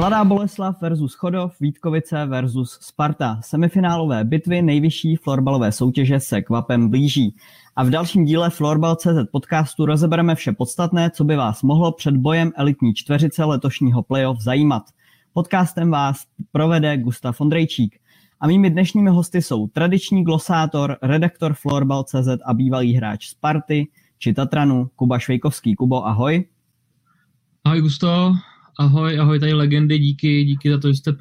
Mladá Boleslav versus Chodov, Vítkovice versus Sparta. Semifinálové bitvy nejvyšší florbalové soutěže se kvapem blíží. A v dalším díle Florbal.cz podcastu rozebereme vše podstatné, co by vás mohlo před bojem elitní čtveřice letošního playoff zajímat. Podcastem vás provede Gustav Ondrejčík. A mými dnešními hosty jsou tradiční glosátor, redaktor Florbal.cz a bývalý hráč Sparty či Tatranu Kuba Švejkovský. Kubo, ahoj. Ahoj Gusto, ahoj, ahoj tady legendy, díky, díky za to, že jste,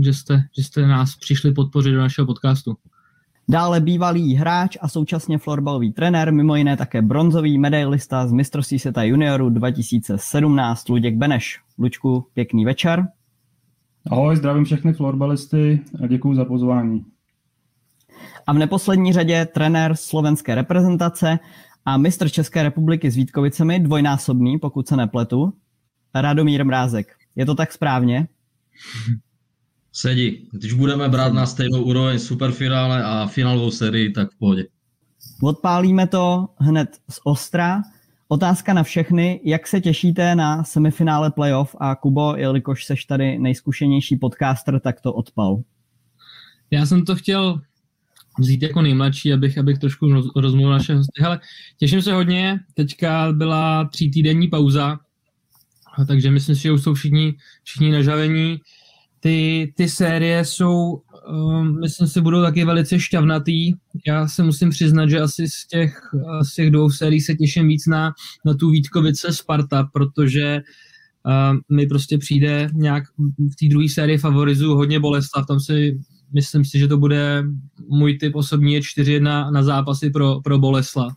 že jste, že jste nás přišli podpořit do našeho podcastu. Dále bývalý hráč a současně florbalový trenér, mimo jiné také bronzový medailista z mistrovství světa juniorů 2017 Luděk Beneš. Lučku, pěkný večer. Ahoj, zdravím všechny florbalisty a děkuji za pozvání. A v neposlední řadě trenér slovenské reprezentace a mistr České republiky s Vítkovicemi, dvojnásobný, pokud se nepletu, Radomír Mrázek. Je to tak správně? Sedí. Když budeme brát na stejnou úroveň superfinále a finálovou sérii, tak v pohodě. Odpálíme to hned z ostra. Otázka na všechny, jak se těšíte na semifinále playoff a Kubo, jelikož seš tady nejzkušenější podcaster, tak to odpal. Já jsem to chtěl vzít jako nejmladší, abych, abych trošku rozmluvil naše hosty. Hele, těším se hodně, teďka byla tří týdenní pauza, takže myslím si, že už jsou všichni, všichni nažavení. Ty, ty série jsou, um, myslím si, budou taky velice šťavnatý. Já se musím přiznat, že asi z těch, z těch dvou sérií se těším víc na, na tu Vítkovice Sparta, protože uh, mi prostě přijde nějak v té druhé sérii favorizu hodně Boleslav, tam si myslím si, že to bude můj typ osobní je 4-1 na zápasy pro, pro Boleslav.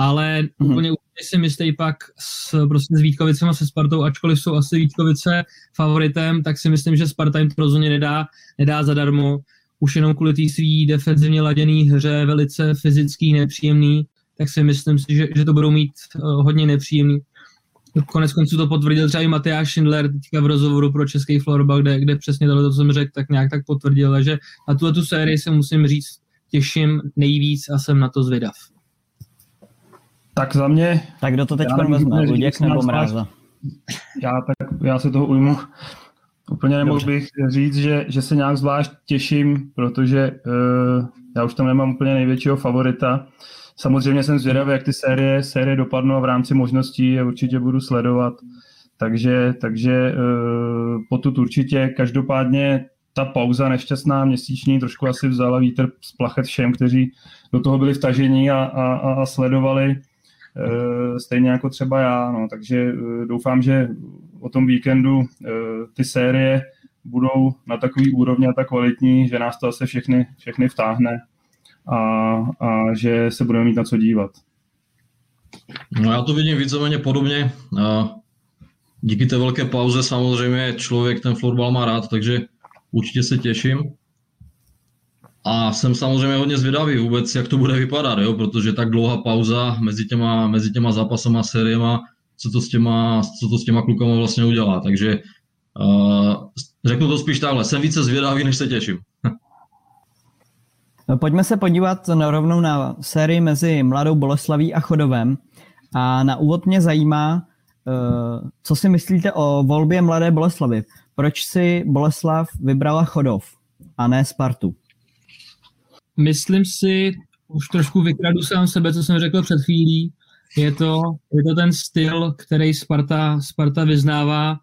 Ale mm-hmm. úplně si myslí pak s, prostě s Vítkovicem a se Spartou, ačkoliv jsou asi Vítkovice favoritem, tak si myslím, že Sparta jim to rozhodně nedá, nedá zadarmo. Už jenom kvůli té svý defenzivně laděný hře, velice fyzický, nepříjemný, tak si myslím si, že, že to budou mít uh, hodně nepříjemný. Konec konců to potvrdil třeba i Matyáš Schindler teďka v rozhovoru pro český florbal, kde, kde přesně tohle, to jsem řekl, tak nějak tak potvrdil, že na tuhle tu sérii se musím říct, těším nejvíc a jsem na to zvědav. Tak za mě... Tak kdo to teď vezme, Luděk nebo Mráza? Já, tak, já se toho ujmu. Úplně nemohl bych říct, že, že se nějak zvlášť těším, protože uh, já už tam nemám úplně největšího favorita. Samozřejmě jsem zvědavý, jak ty série, série dopadnou a v rámci možností a určitě budu sledovat. Takže, takže uh, potud určitě. Každopádně ta pauza nešťastná měsíční trošku asi vzala vítr z plachet všem, kteří do toho byli vtaženi a, a, a sledovali. Eh, stejně jako třeba já. No. Takže eh, doufám, že o tom víkendu eh, ty série budou na takový úrovni a tak kvalitní, že nás to asi všechny, všechny vtáhne a, a že se budeme mít na co dívat. No já to vidím víceméně podobně. Díky té velké pauze samozřejmě člověk ten florbal má rád, takže určitě se těším. A jsem samozřejmě hodně zvědavý vůbec, jak to bude vypadat, jo? protože tak dlouhá pauza mezi těma, mezi těma zápasama a sériema, co to s těma, co to s těma klukama vlastně udělá. Takže uh, řeknu to spíš takhle, jsem více zvědavý, než se těším. No, pojďme se podívat na rovnou na sérii mezi Mladou Boleslaví a Chodovem. A na úvod mě zajímá, uh, co si myslíte o volbě Mladé Boleslavy. Proč si Boleslav vybrala Chodov a ne Spartu? Myslím si, už trošku vykradu sám sebe, co jsem řekl před chvílí, je to, je to ten styl, který Sparta, Sparta vyznává.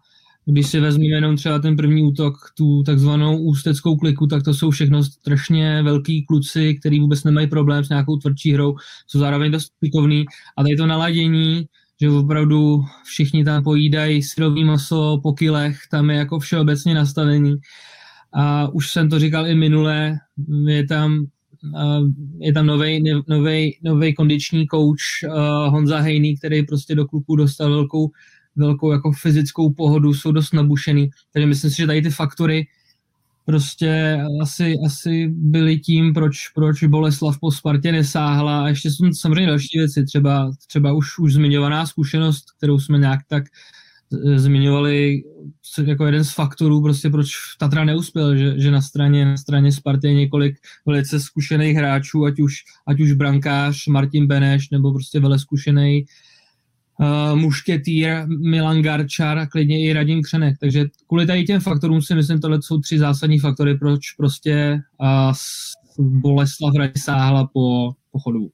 Když si vezmeme jenom třeba ten první útok, tu takzvanou ústeckou kliku, tak to jsou všechno strašně velký kluci, který vůbec nemají problém s nějakou tvrdší hrou, jsou zároveň dost pikovný. A tady to naladění, že opravdu všichni tam pojídají syrový maso po kilech, tam je jako všeobecně nastavení. A už jsem to říkal i minule, je tam je tam nový kondiční kouč uh, Honza Hejný, který prostě do klubu dostal velkou, velkou jako fyzickou pohodu, jsou dost nabušený. Takže myslím si, že tady ty faktory prostě asi, asi byly tím, proč, proč Boleslav po Spartě nesáhla. A ještě jsou samozřejmě další věci, třeba, třeba už, už zmiňovaná zkušenost, kterou jsme nějak tak zmiňovali jako jeden z faktorů, prostě proč Tatra neuspěl, že, že na straně, na straně Sparty je několik velice zkušených hráčů, ať už, ať už brankář Martin Beneš, nebo prostě vele zkušený uh, Mušketýr, Milan Garčar a klidně i Radim Křenek. Takže kvůli tady těm faktorům si myslím, tohle jsou tři zásadní faktory, proč prostě uh, Boleslav sáhla po, po chodu.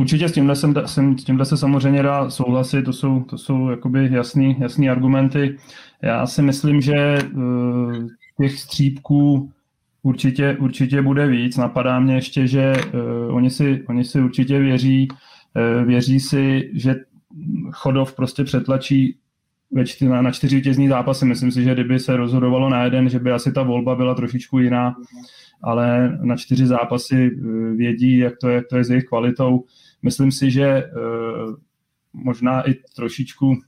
Určitě s tímhle, jsem, s tímhle se samozřejmě dá souhlasit, to jsou, to jsou jakoby jasný, jasný argumenty. Já si myslím, že uh, těch střípků určitě, určitě bude víc. Napadá mě ještě, že uh, oni, si, oni si určitě věří, uh, věří si, že Chodov prostě přetlačí ve čty, na, na čtyři vítězní zápasy. Myslím si, že kdyby se rozhodovalo na jeden, že by asi ta volba byla trošičku jiná, ale na čtyři zápasy vědí, jak to je, jak to je s jejich kvalitou. Myslím si, že možná i trošičku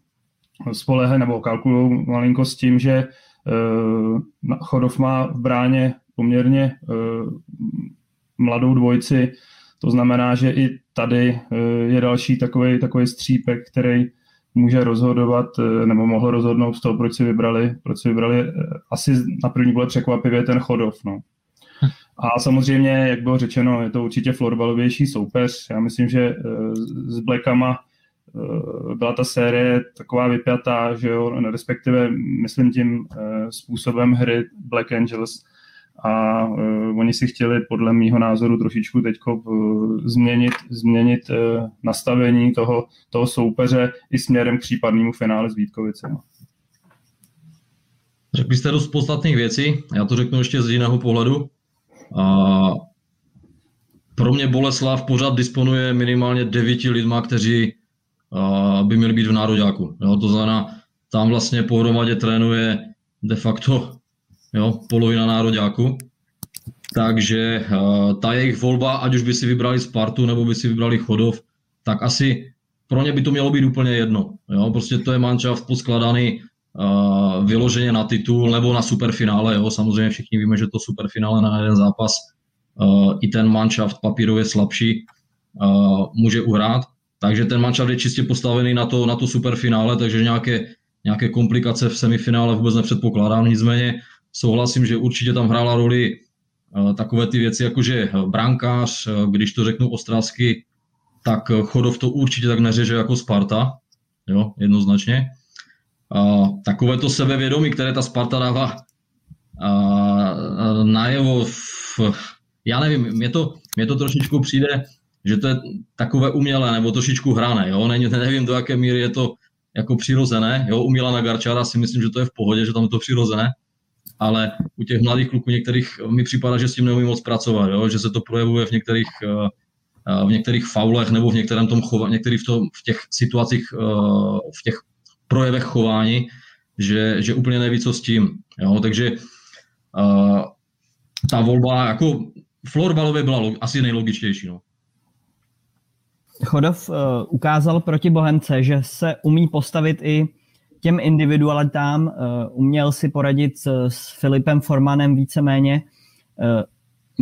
spolehe nebo kalkulují malinko s tím, že Chodov má v bráně poměrně eh, mladou dvojici, to znamená, že i tady eh, je další takový, takový střípek, který může rozhodovat, eh, nebo mohl rozhodnout z toho, proč si vybrali, proč si vybrali asi na první bude překvapivě ten Chodov. No. A samozřejmě, jak bylo řečeno, je to určitě florbalovější soupeř. Já myslím, že s Blackama byla ta série taková vypjatá, že jo, respektive myslím tím způsobem hry Black Angels, a oni si chtěli podle mýho názoru trošičku teď změnit, změnit nastavení toho, toho soupeře i směrem k případnému finále s Vítkovicem. Řekli jste dost podstatných věcí, já to řeknu ještě z jiného pohledu. A pro mě Boleslav pořád disponuje minimálně devíti lidma, kteří by měli být v nároďáku. Jo, to znamená, tam vlastně pohromadě trénuje de facto jo, polovina nároďáku. Takže ta jejich volba, ať už by si vybrali Spartu nebo by si vybrali Chodov, tak asi pro ně by to mělo být úplně jedno. Jo? Prostě to je manšaft poskladaný uh, vyloženě na titul nebo na superfinále. Jo? Samozřejmě všichni víme, že to superfinále na jeden zápas uh, i ten manšaft papírově slabší uh, může uhrát. Takže ten manšaft je čistě postavený na to, na to superfinále, takže nějaké, nějaké komplikace v semifinále vůbec nepředpokládám. Nicméně souhlasím, že určitě tam hrála roli eh, takové ty věci, jako že eh, brankář, eh, když to řeknu ostravsky, tak Chodov to určitě tak neřeže jako Sparta, jo, jednoznačně. Takové to sebevědomí, které ta Sparta dává najevo, já nevím, mě to, mě to trošičku přijde, že to je takové umělé nebo trošičku hrané, jo, ne, nevím do jaké míry je to jako přirozené, jo, u Milana Garčara si myslím, že to je v pohodě, že tam je to přirozené, ale u těch mladých kluků některých mi připadá, že s tím neumí moc pracovat, jo? že se to projevuje v některých, eh, eh, v některých faulech nebo v některém tom chova, některých v, tom, v těch situacích, eh, v těch projevech chování, že, že úplně neví, co s tím. Jo? Takže ta volba jako florbalově byla asi nejlogičtější. No. Chodov uh, ukázal proti Bohemce, že se umí postavit i těm individualitám uh, uměl si poradit s, s Filipem Formanem víceméně. Uh,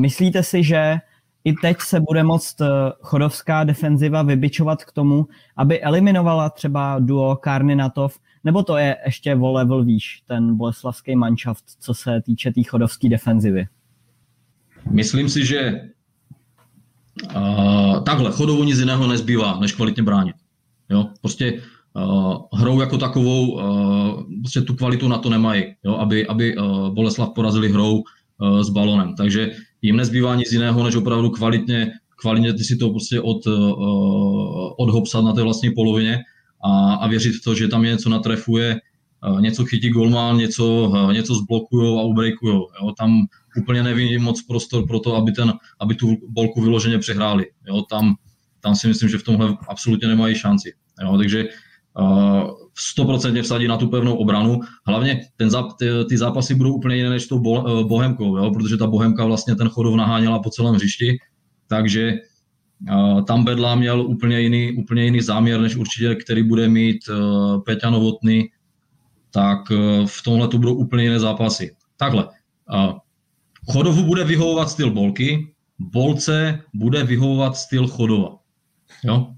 myslíte si, že i teď se bude moct uh, chodovská defenziva vybičovat k tomu, aby eliminovala třeba duo Karninatov, nebo to je ještě o level výš, ten boleslavský manšaft, co se týče té tý chodovské defenzivy? Myslím si, že uh, takhle, chodovu nic jiného nezbývá, než kvalitně bránit. Jo? Prostě uh, hrou jako takovou, uh, prostě tu kvalitu na to nemají, jo, aby, aby uh, Boleslav porazili hrou uh, s balonem. Takže jim nezbývá nic jiného, než opravdu kvalitně, kvalitně ty si to prostě od, uh, odhopsat na té vlastní polovině a, a věřit v to, že tam něco natrefuje, uh, něco chytí golman, něco, uh, něco zblokujou a ubreakujou. Jo. Tam úplně nevidím moc prostor pro to, aby, ten, aby tu bolku vyloženě přehráli. Jo. Tam, tam si myslím, že v tomhle absolutně nemají šanci. Jo. Takže 100% vsadí na tu pevnou obranu. Hlavně ten, ty, ty zápasy budou úplně jiné než tou bo, Bohemkou, jo? protože ta Bohemka vlastně ten chodov naháněla po celém hřišti, takže uh, tam Bedla měl úplně jiný, úplně jiný záměr, než určitě, který bude mít uh, Peťa Novotný, tak uh, v tomhle to budou úplně jiné zápasy. Takhle, Chodovu bude vyhovovat styl Bolky, Bolce bude vyhovovat styl Chodova. Jo?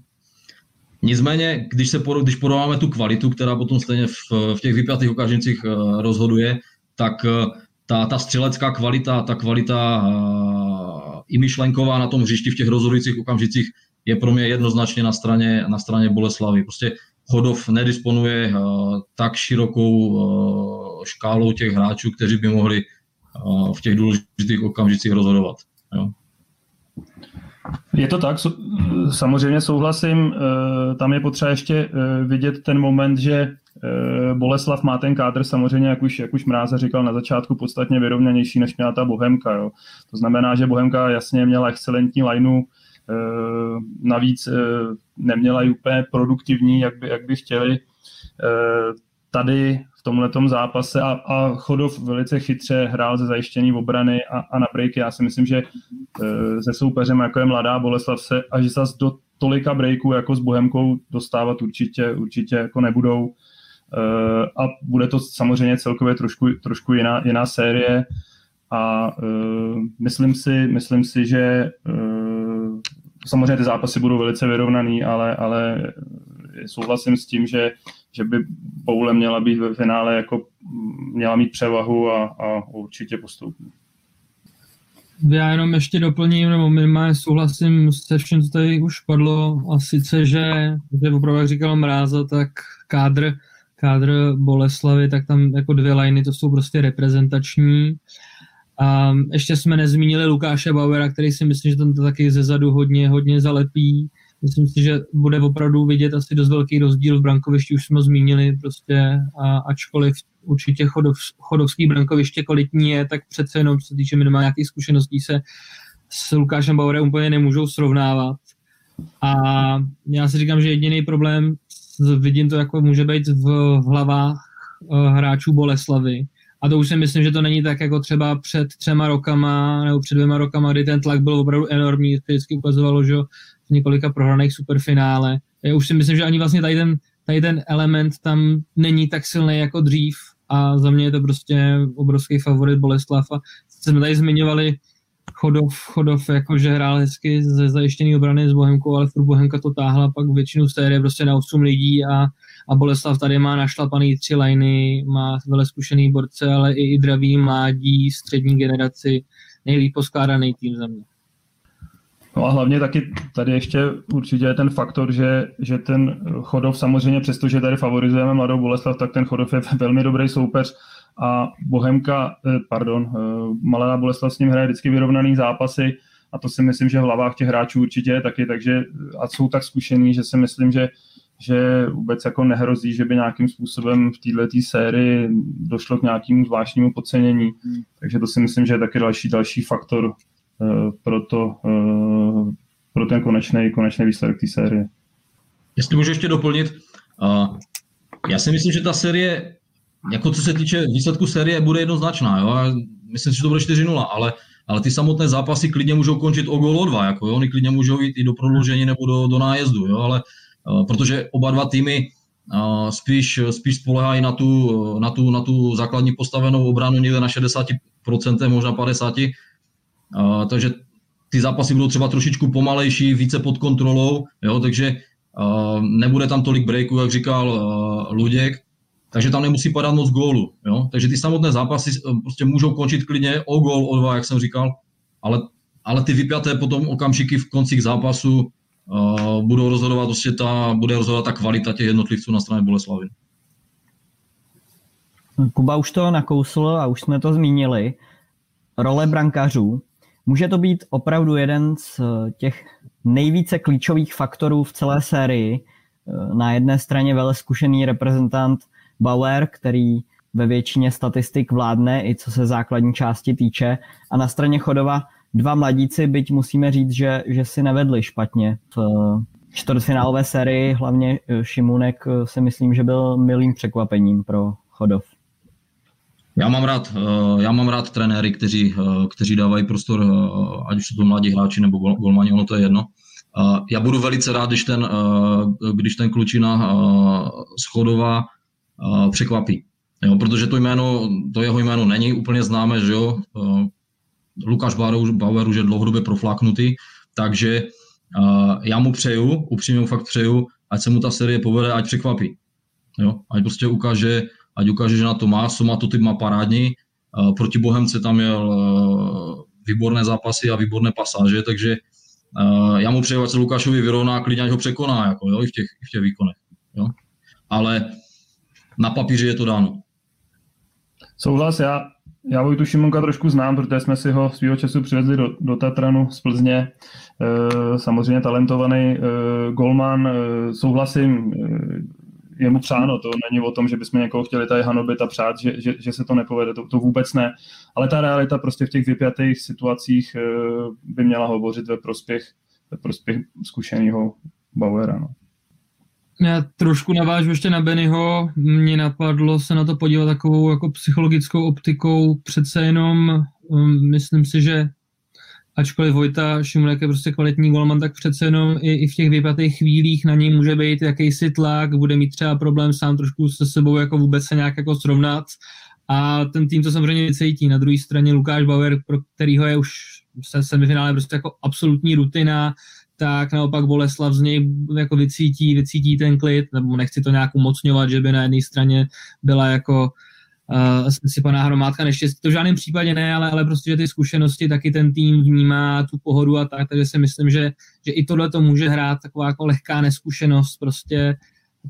Nicméně, když, se když porovnáme tu kvalitu, která potom stejně v, v těch vypjatých okamžicích eh, rozhoduje, tak eh, ta, ta střelecká kvalita, ta kvalita uh, i myšlenková na tom hřišti v těch rozhodujících okamžicích je pro mě jednoznačně na straně, na straně Boleslavy. Prostě Chodov nedisponuje tak širokou škálou těch hráčů, kteří by mohli v těch důležitých okamžicích rozhodovat. Jo. Je to tak, samozřejmě souhlasím. Tam je potřeba ještě vidět ten moment, že Boleslav má ten kádr samozřejmě, jak už, jak už Mráza říkal na začátku, podstatně vyrovnanější, než měla ta Bohemka. Jo. To znamená, že Bohemka jasně měla excelentní lineu, Eh, navíc eh, neměla ji úplně produktivní, jak by, jak by chtěli. Eh, tady tomhle zápase a, a Chodov velice chytře hrál ze zajištění obrany a, a na breaky. Já si myslím, že se soupeřem, jako je mladá Boleslav, se až zas do tolika breaků jako s Bohemkou dostávat určitě, určitě jako nebudou. A bude to samozřejmě celkově trošku, trošku jiná, jiná série a myslím si, myslím si, že samozřejmě ty zápasy budou velice vyrovnaný, ale, ale souhlasím s tím, že, že by Boule měla být ve finále jako měla mít převahu a, a určitě postoupí. Já jenom ještě doplním, nebo minimálně souhlasím se vším, co tady už padlo, a sice, že, že opravdu, jak říkal Mráza, tak kádr, kádr Boleslavy, tak tam jako dvě liny, to jsou prostě reprezentační. A ještě jsme nezmínili Lukáše Bauera, který si myslím, že tam to taky ze zadu hodně, hodně zalepí. Myslím si, že bude opravdu vidět asi dost velký rozdíl v brankovišti, už jsme ho zmínili, prostě a, ačkoliv určitě chodov, chodovský brankoviště kvalitní je, tak přece jenom, co se týče minimálně nějakých zkušeností, se s Lukášem Bauerem úplně nemůžou srovnávat. A já si říkám, že jediný problém, vidím to, jako může být v hlavách eh, hráčů Boleslavy, a to už si myslím, že to není tak jako třeba před třema rokama nebo před dvěma rokama, kdy ten tlak byl opravdu enormní, vždycky ukazovalo, že v několika prohraných superfinále. Já už si myslím, že ani vlastně tady ten, tady ten element tam není tak silný jako dřív a za mě je to prostě obrovský favorit Boleslav a jsme tady zmiňovali Chodov, Chodov jakože hrál hezky ze zajištěný obrany s Bohemkou, ale furt Bohemka to táhla pak většinu série prostě na 8 lidí a a Boleslav tady má našlapaný tři liny, má vele zkušený borce, ale i, i dravý mládí, střední generaci, nejlíp poskládaný tým za mě. No a hlavně taky tady ještě určitě je ten faktor, že, že ten Chodov samozřejmě, přestože tady favorizujeme mladou Boleslav, tak ten Chodov je velmi dobrý soupeř a Bohemka, eh, pardon, eh, Malá Boleslav s ním hraje vždycky vyrovnaný zápasy a to si myslím, že v hlavách těch hráčů určitě je taky, takže a jsou tak zkušený, že si myslím, že že vůbec jako nehrozí, že by nějakým způsobem v této sérii došlo k nějakému zvláštnímu podcenění. Hmm. Takže to si myslím, že je taky další, další faktor pro, to, uh, pro ten konečný, konečný výsledek té série. Jestli můžu ještě doplnit, já si myslím, že ta série, jako co se týče výsledku série, bude jednoznačná. Jo? Myslím si, že to bude 4-0, ale ale ty samotné zápasy klidně můžou končit o gol o dva, jako jo? oni klidně můžou jít i do prodloužení nebo do, do nájezdu, jo? ale Eh, protože oba dva týmy eh, spíš, spíš spolehají na tu, na, tu, na tu základní postavenou obranu někde na 60%, možná 50%. Takže ty zápasy budou třeba trošičku pomalejší, více pod kontrolou, jo, takže nebude tam tolik breaků, jak říkal Luděk, takže tam nemusí padat moc gólu. Jo? Takže ty samotné zápasy prostě můžou končit klidně o gól, o dva, jak jsem říkal, ale, ale ty vypjaté potom okamžiky v koncích zápasu uh, budou rozhodovat prostě ta, bude rozhodovat ta kvalita těch jednotlivců na straně Boleslavy. Kuba už to nakousl a už jsme to zmínili. Role brankářů. Může to být opravdu jeden z těch nejvíce klíčových faktorů v celé sérii. Na jedné straně vele zkušený reprezentant Bauer, který ve většině statistik vládne, i co se základní části týče. A na straně Chodova dva mladíci, byť musíme říct, že, že si nevedli špatně v čtvrtfinálové sérii, hlavně eh, Šimunek eh, si myslím, že byl milým překvapením pro Chodov. Já mám rád, eh, já mám rád trenéry, kteří, kteří dávají prostor, ať už jsou to mladí hráči nebo golmani, ono to je jedno. Já budu velice rád, když ten, když ten klučina z Chodova překvapí. Jo, protože to jméno, to jeho jméno není úplně známé, že jo. Lukáš Bauer už je dlouhodobě profláknutý, takže já mu přeju, upřímně mu fakt přeju, ať se mu ta série povede, ať překvapí. Jo? Ať prostě ukáže, ať ukáže, že na to má, Soma to typ má parádní, proti Bohemce tam měl uh, výborné zápasy a výborné pasáže, takže uh, já mu přeju, se Lukášovi vyrovná, klidně ať ho překoná, jako, jo, i, v těch, i v těch výkonech. Jo. Ale na papíře je to dáno. Souhlas, já, já Vojtu Šimonka trošku znám, protože jsme si ho svýho času přivezli do, do Tatranu z Plzně. E, samozřejmě talentovaný e, golman, e, souhlasím, e, je mu přáno, to není o tom, že bychom někoho chtěli tady hanobit a přát, že, že, že se to nepovede, to, to vůbec ne. Ale ta realita prostě v těch vypjatých situacích e, by měla hovořit ve prospěch, ve prospěch zkušeného Bauera. No. Já trošku navážu ještě na Bennyho. Mně napadlo se na to podívat takovou jako psychologickou optikou. Přece jenom um, myslím si, že ačkoliv Vojta Šimulek je prostě kvalitní golman, tak přece jenom i, i v těch vypatých chvílích na něj může být jakýsi tlak, bude mít třeba problém sám trošku se sebou jako vůbec se nějak jako srovnat a ten tým to samozřejmě vycejtí. Na druhé straně Lukáš Bauer, pro kterýho je už se semifinále prostě jako absolutní rutina, tak naopak Boleslav z něj jako vycítí, vycítí ten klid, nebo nechci to nějak umocňovat, že by na jedné straně byla jako uh, sypaná hromádka neštěstí. To v žádném případě ne, ale, ale prostě, že ty zkušenosti taky ten tým vnímá, tu pohodu a tak, takže si myslím, že, že i tohle to může hrát taková jako lehká neskušenost prostě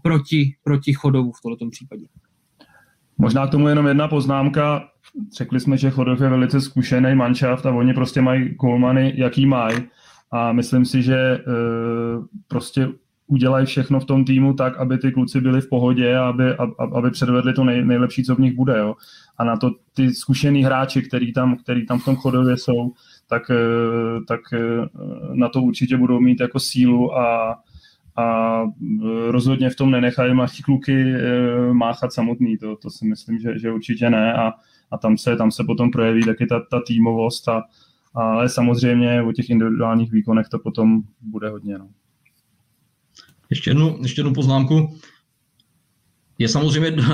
proti, proti chodovu v tomto případě. Možná k tomu jenom jedna poznámka. Řekli jsme, že Chodov je velice zkušený manšaft a oni prostě mají golmany, jaký mají a myslím si, že e, prostě udělají všechno v tom týmu tak, aby ty kluci byli v pohodě a aby, aby předvedli to nej, nejlepší, co v nich bude. Jo. A na to ty zkušený hráči, který tam, který tam v tom chodově jsou, tak, e, tak e, na to určitě budou mít jako sílu a, a rozhodně v tom nenechají mladí kluky máchat samotný. To, to si myslím, že, že určitě ne a, a tam, se, tam se potom projeví taky ta, ta týmovost a, ale samozřejmě o těch individuálních výkonech to potom bude hodně. No. Ještě, jednu, ještě jednu poznámku. Je samozřejmě uh,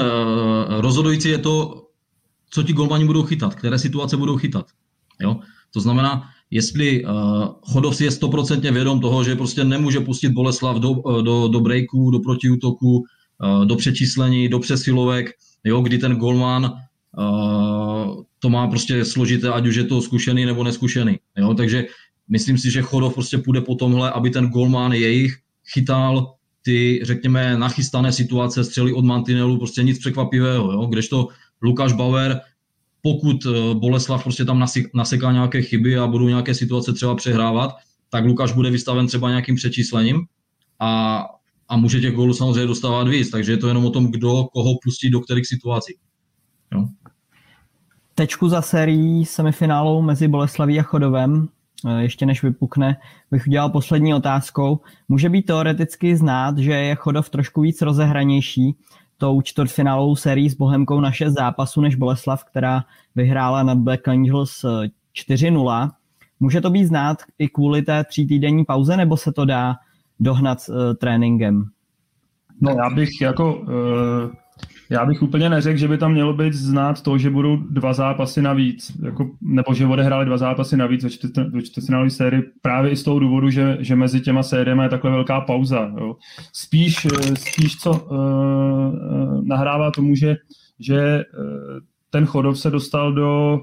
rozhodující je to, co ti golmani budou chytat, které situace budou chytat. Jo? To znamená, jestli uh, Chodov si je stoprocentně vědom toho, že prostě nemůže pustit Boleslav do, uh, do, do breaku, do protiútoku, uh, do přečíslení, do přesilovek, jo, kdy ten golman uh, to má prostě složité, ať už je to zkušený nebo neskušený. Jo? Takže myslím si, že Chodov prostě půjde po tomhle, aby ten golman jejich chytal ty, řekněme, nachystané situace, střely od mantinelu, prostě nic překvapivého. Jo? Kdežto Lukáš Bauer, pokud eh, Boleslav prostě tam naseká nějaké chyby a budou nějaké situace třeba přehrávat, tak Lukáš bude vystaven třeba nějakým přečíslením a, a může těch gólů samozřejmě dostávat víc, takže je to jenom o tom, kdo koho pustí do kterých situací. Jo? tečku za sérií semifinálu mezi Boleslaví a Chodovem, ještě než vypukne, bych udělal poslední otázkou. Může být teoreticky znát, že je Chodov trošku víc rozehranější tou čtvrtfinálovou sérií s Bohemkou na 6 zápasů než Boleslav, která vyhrála nad Black Angels 4-0. Eh, Může to být znát i kvůli té třítýdenní pauze, nebo se to dá dohnat uh, tréninkem? No já bych jako uh, já bych úplně neřekl, že by tam mělo být znát to, že budou dva zápasy navíc, jako, nebo že odehráli dva zápasy navíc ve čtvrtfinálové sérii, právě i z toho důvodu, že, že mezi těma sériemi je takhle velká pauza. Jo. Spíš, spíš co uh, nahrává tomu, že, že ten Chodov se dostal do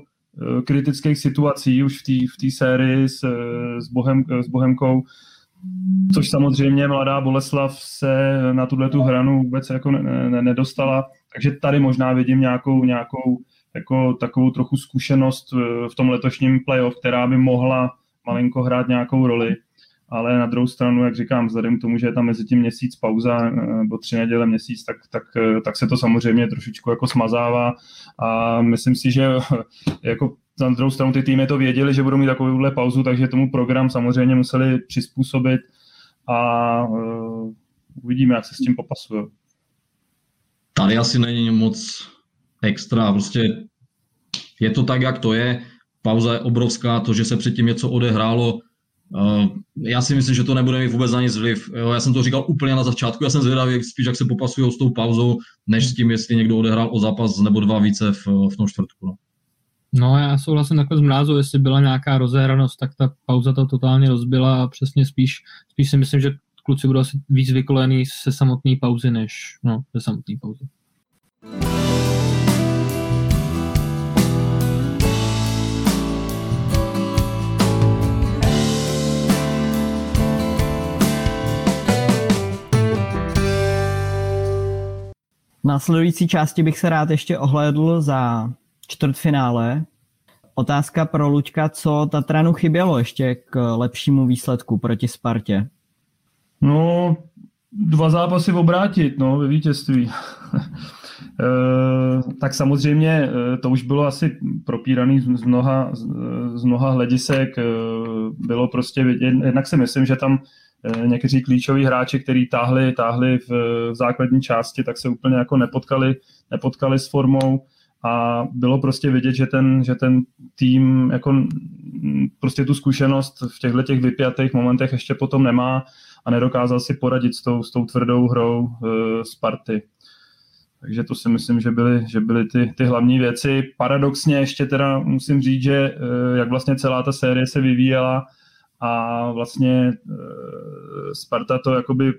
kritických situací už v té v sérii s, s, Bohem, s Bohemkou, což samozřejmě mladá Boleslav se na tuhle tu hranu vůbec jako ne, ne, nedostala, takže tady možná vidím nějakou, nějakou jako takovou trochu zkušenost v tom letošním playoff, která by mohla malinko hrát nějakou roli, ale na druhou stranu, jak říkám, vzhledem k tomu, že je tam mezi tím měsíc pauza, nebo tři neděle měsíc, tak, tak, tak se to samozřejmě trošičku jako smazává. A myslím si, že jako na druhou stranu ty týmy to věděli, že budou mít takovouhle pauzu, takže tomu program samozřejmě museli přizpůsobit a uh, uvidíme, jak se s tím popasuje. Tady asi není moc extra, prostě je to tak, jak to je. Pauza je obrovská, to, že se předtím něco odehrálo, Uh, já si myslím, že to nebude mít vůbec ani. Jo, já jsem to říkal úplně na začátku, já jsem zvědavý spíš, jak se popasují s tou pauzou, než s tím, jestli někdo odehrál o zápas nebo dva více v, v tom čtvrtku. No. No já souhlasím takhle s Mrázou, jestli byla nějaká rozehranost, tak ta pauza to totálně rozbila a přesně spíš, spíš si myslím, že kluci budou asi víc vykolený se samotné pauzy, než no, se samotné pauzy. V následující části bych se rád ještě ohlédl za čtvrtfinále. Otázka pro Luďka, co Tatranu chybělo ještě k lepšímu výsledku proti Spartě? No, dva zápasy obrátit, no, ve vítězství. Eh, tak samozřejmě eh, to už bylo asi propíraný z mnoha, z mnoha hledisek. Eh, bylo prostě jednak si myslím, že tam někteří klíčoví hráči, kteří táhli, táhli v, v základní části, tak se úplně jako nepotkali, nepotkali s formou a bylo prostě vidět, že ten, že ten tým jako prostě tu zkušenost v těchto těch vypjatých momentech ještě potom nemá a nedokázal si poradit s tou, s tou tvrdou hrou uh, Sparty. Takže to si myslím, že byly, že byly ty, ty hlavní věci. Paradoxně ještě teda musím říct, že uh, jak vlastně celá ta série se vyvíjela a vlastně uh, Sparta to jakoby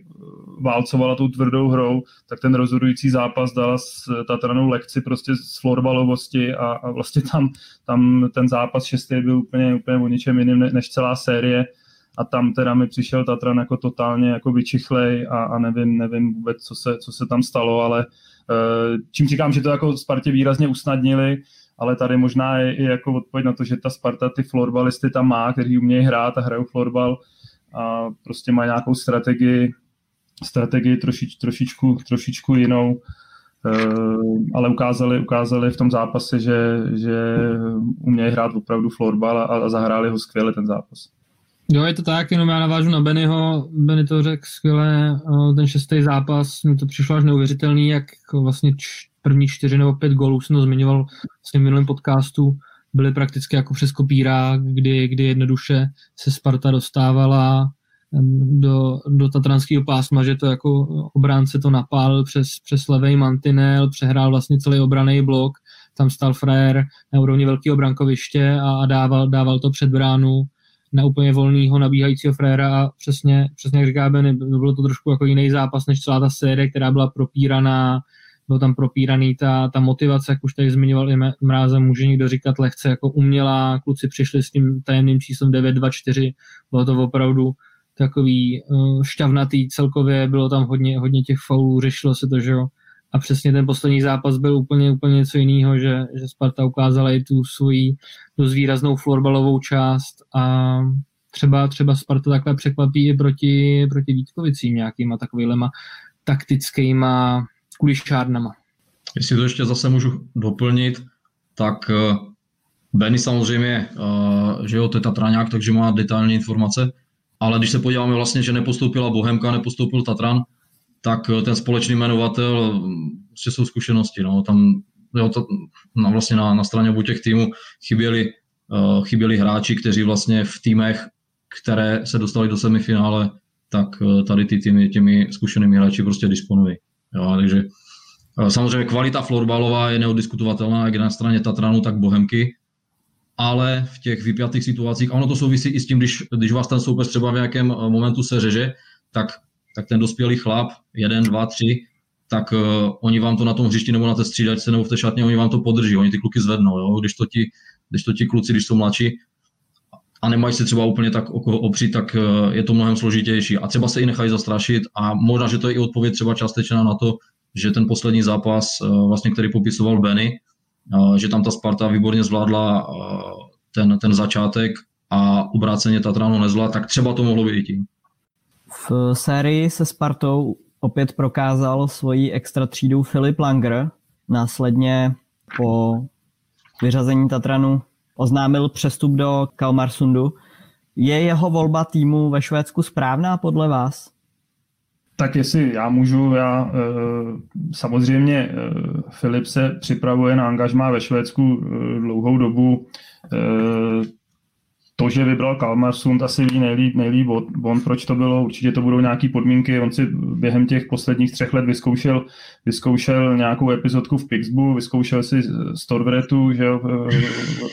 válcovala tou tvrdou hrou, tak ten rozhodující zápas dala s Tatranou lekci prostě z florbalovosti a, a vlastně tam, tam ten zápas šestý byl úplně, úplně o ničem jiným než celá série. A tam teda mi přišel Tatran jako totálně jako vyčichlej a, a nevím, nevím vůbec, co se, co se tam stalo, ale uh, čím říkám, že to jako Spartě výrazně usnadnili, ale tady možná je i jako odpověď na to, že ta Sparta ty florbalisty tam má, kteří umějí hrát a hrajou florbal a prostě mají nějakou strategii, strategii trošič, trošičku, trošičku jinou, uh, ale ukázali, ukázali v tom zápase, že, že umějí hrát opravdu florbal a, a zahráli ho skvěle ten zápas. Jo, je to tak, jenom já navážu na Bennyho. Benny to řekl skvěle, ten šestý zápas, mi to přišlo až neuvěřitelný, jak vlastně č- první čtyři nebo pět gólů jsem to zmiňoval v svém minulém podcastu, byly prakticky jako přes kopírák, kdy, kdy jednoduše se Sparta dostávala do, do tatranského pásma, že to jako obránce to napálil přes, přes levý mantinel, přehrál vlastně celý obraný blok, tam stal frajer na úrovni velkého brankoviště a, a dával, dával to před bránu na úplně volného nabíhajícího fréra a přesně, přesně jak říká Benny, bylo to trošku jako jiný zápas než celá ta série, která byla propíraná, bylo tam propíraný ta, ta motivace, jak už tady zmiňoval i Mrázem, může někdo říkat lehce jako umělá, kluci přišli s tím tajemným číslem 924, bylo to opravdu takový uh, šťavnatý celkově, bylo tam hodně, hodně těch faulů, řešilo se to, že jo, a přesně ten poslední zápas byl úplně, úplně něco jiného, že, že Sparta ukázala i tu svoji dost výraznou florbalovou část a třeba, třeba Sparta takhle překvapí i proti, proti Vítkovicím nějakýma takovýhlema taktickýma kulišárnama. Jestli to ještě zase můžu doplnit, tak eh, Benny samozřejmě, eh, že jo, to je Tatraňák, takže má detailní informace, ale když se podíváme vlastně, že nepostoupila Bohemka, nepostoupil Tatran, tak eh, ten společný jmenovatel prostě jsou zkušenosti. No. Tam jo, to, no, vlastně na, na straně obou těch týmů chyběli, uh, chyběli hráči, kteří vlastně v týmech, které se dostali do semifinále, tak uh, tady ty týmy těmi zkušenými hráči prostě disponují. Jo, takže uh, samozřejmě kvalita florbalová je neodiskutovatelná, jak na straně Tatranu, tak Bohemky, ale v těch vypjatých situacích, a ono to souvisí i s tím, když, když vás ten soupeř třeba v nějakém momentu se řeže, tak tak ten dospělý chlap, jeden, dva, tři, tak uh, oni vám to na tom hřišti nebo na té střídačce nebo v té šatně, oni vám to podrží, oni ty kluky zvednou, jo? Když, to ti, když to ti kluci, když jsou mladší a nemají se třeba úplně tak o koho opřít, tak uh, je to mnohem složitější a třeba se i nechají zastrašit a možná, že to je i odpověď třeba částečná na to, že ten poslední zápas, uh, vlastně, který popisoval Benny, uh, že tam ta Sparta výborně zvládla ten, ten začátek a obráceně Tatrano nezvládla, tak třeba to mohlo být tím. V sérii se Spartou opět prokázal svoji extra třídu Filip Langer. Následně po vyřazení Tatranu oznámil přestup do Kalmarsundu. Je jeho volba týmu ve Švédsku správná podle vás? Tak jestli já můžu, já eh, samozřejmě eh, Filip se připravuje na angažmá ve Švédsku eh, dlouhou dobu to, že vybral Kalmarsund, asi ví nejlíp, nejlíp on, proč to bylo, určitě to budou nějaké podmínky, on si během těch posledních třech let vyzkoušel, vyzkoušel nějakou epizodku v Pixbu, vyzkoušel si Storvretu, že jo,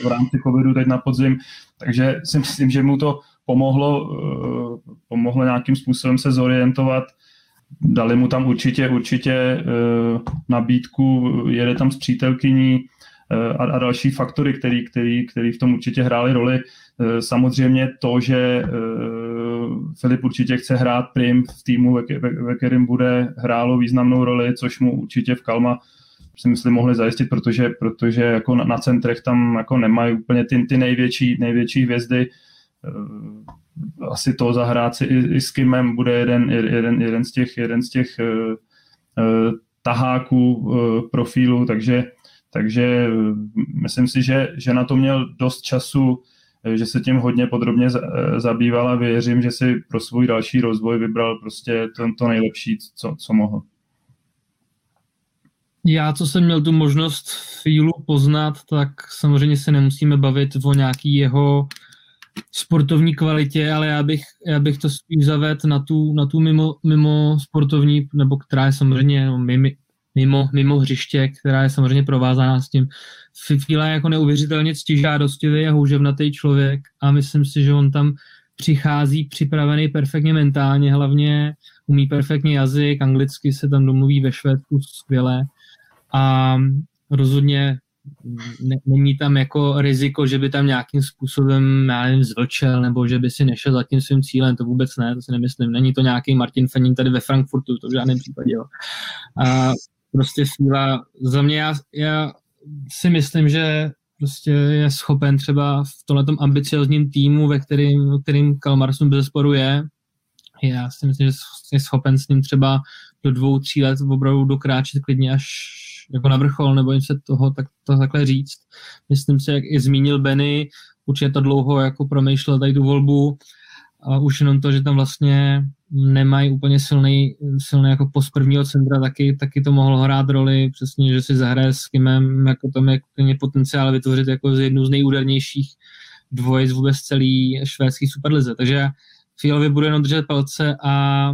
v rámci covidu teď na podzim, takže si myslím, že mu to pomohlo, eh, pomohlo nějakým způsobem se zorientovat, dali mu tam určitě, určitě eh, nabídku, jede tam s přítelkyní, a, a další faktory, který, který, který v tom určitě hrály roli. Eh, samozřejmě to, že eh, Filip určitě chce hrát prim v týmu, ve, ve, ve kterém bude hrálo významnou roli, což mu určitě v Kalma si myslím mohli zajistit, protože, protože jako na, na centrech tam jako nemají úplně ty, ty největší, největší hvězdy. Eh, asi to zahrát si i, i s Kimem bude jeden, jeden, jeden z těch, jeden z těch uh, uh, taháků uh, profilu, takže, takže myslím si, že, že na to měl dost času, že se tím hodně podrobně zabýval a věřím, že si pro svůj další rozvoj vybral prostě to, to nejlepší, co, co mohl. Já, co jsem měl tu možnost Fílu poznat, tak samozřejmě se nemusíme bavit o nějaký jeho sportovní kvalitě, ale já bych, já bych to spíš zavedl na tu, na tu mimo, mimo sportovní, nebo která je samozřejmě no, mimo, mimo, mimo hřiště, která je samozřejmě provázána s tím. Fila je jako neuvěřitelně ctižádostivý a houževnatý člověk a myslím si, že on tam přichází připravený perfektně mentálně, hlavně umí perfektně jazyk, anglicky se tam domluví ve Švédsku skvěle a rozhodně ne, není tam jako riziko, že by tam nějakým způsobem, já nevím, zvlčel, nebo že by si nešel za tím svým cílem, to vůbec ne, to si nemyslím. Není to nějaký Martin Fenin tady ve Frankfurtu, to v žádném případě. Jo. A prostě síla, za mě já, já si myslím, že prostě je schopen třeba v tomhle ambiciozním týmu, ve kterým, ve kterým Kalmarsson bez sporu je, já si myslím, že je schopen s ním třeba do dvou, tří let opravdu dokráčet klidně až jako na vrchol, nebo jim se toho tak, to takhle říct. Myslím si, jak i zmínil Benny, určitě to dlouho jako promýšlel tady tu volbu, a už jenom to, že tam vlastně nemají úplně silný, silný jako post prvního centra, taky, taky to mohlo hrát roli, přesně, že si zahraje s Kimem, jako tam je potenciál vytvořit jako z jednu z nejúdernějších dvojic vůbec celý švédský superlize. Takže Fialovi bude jenom držet palce a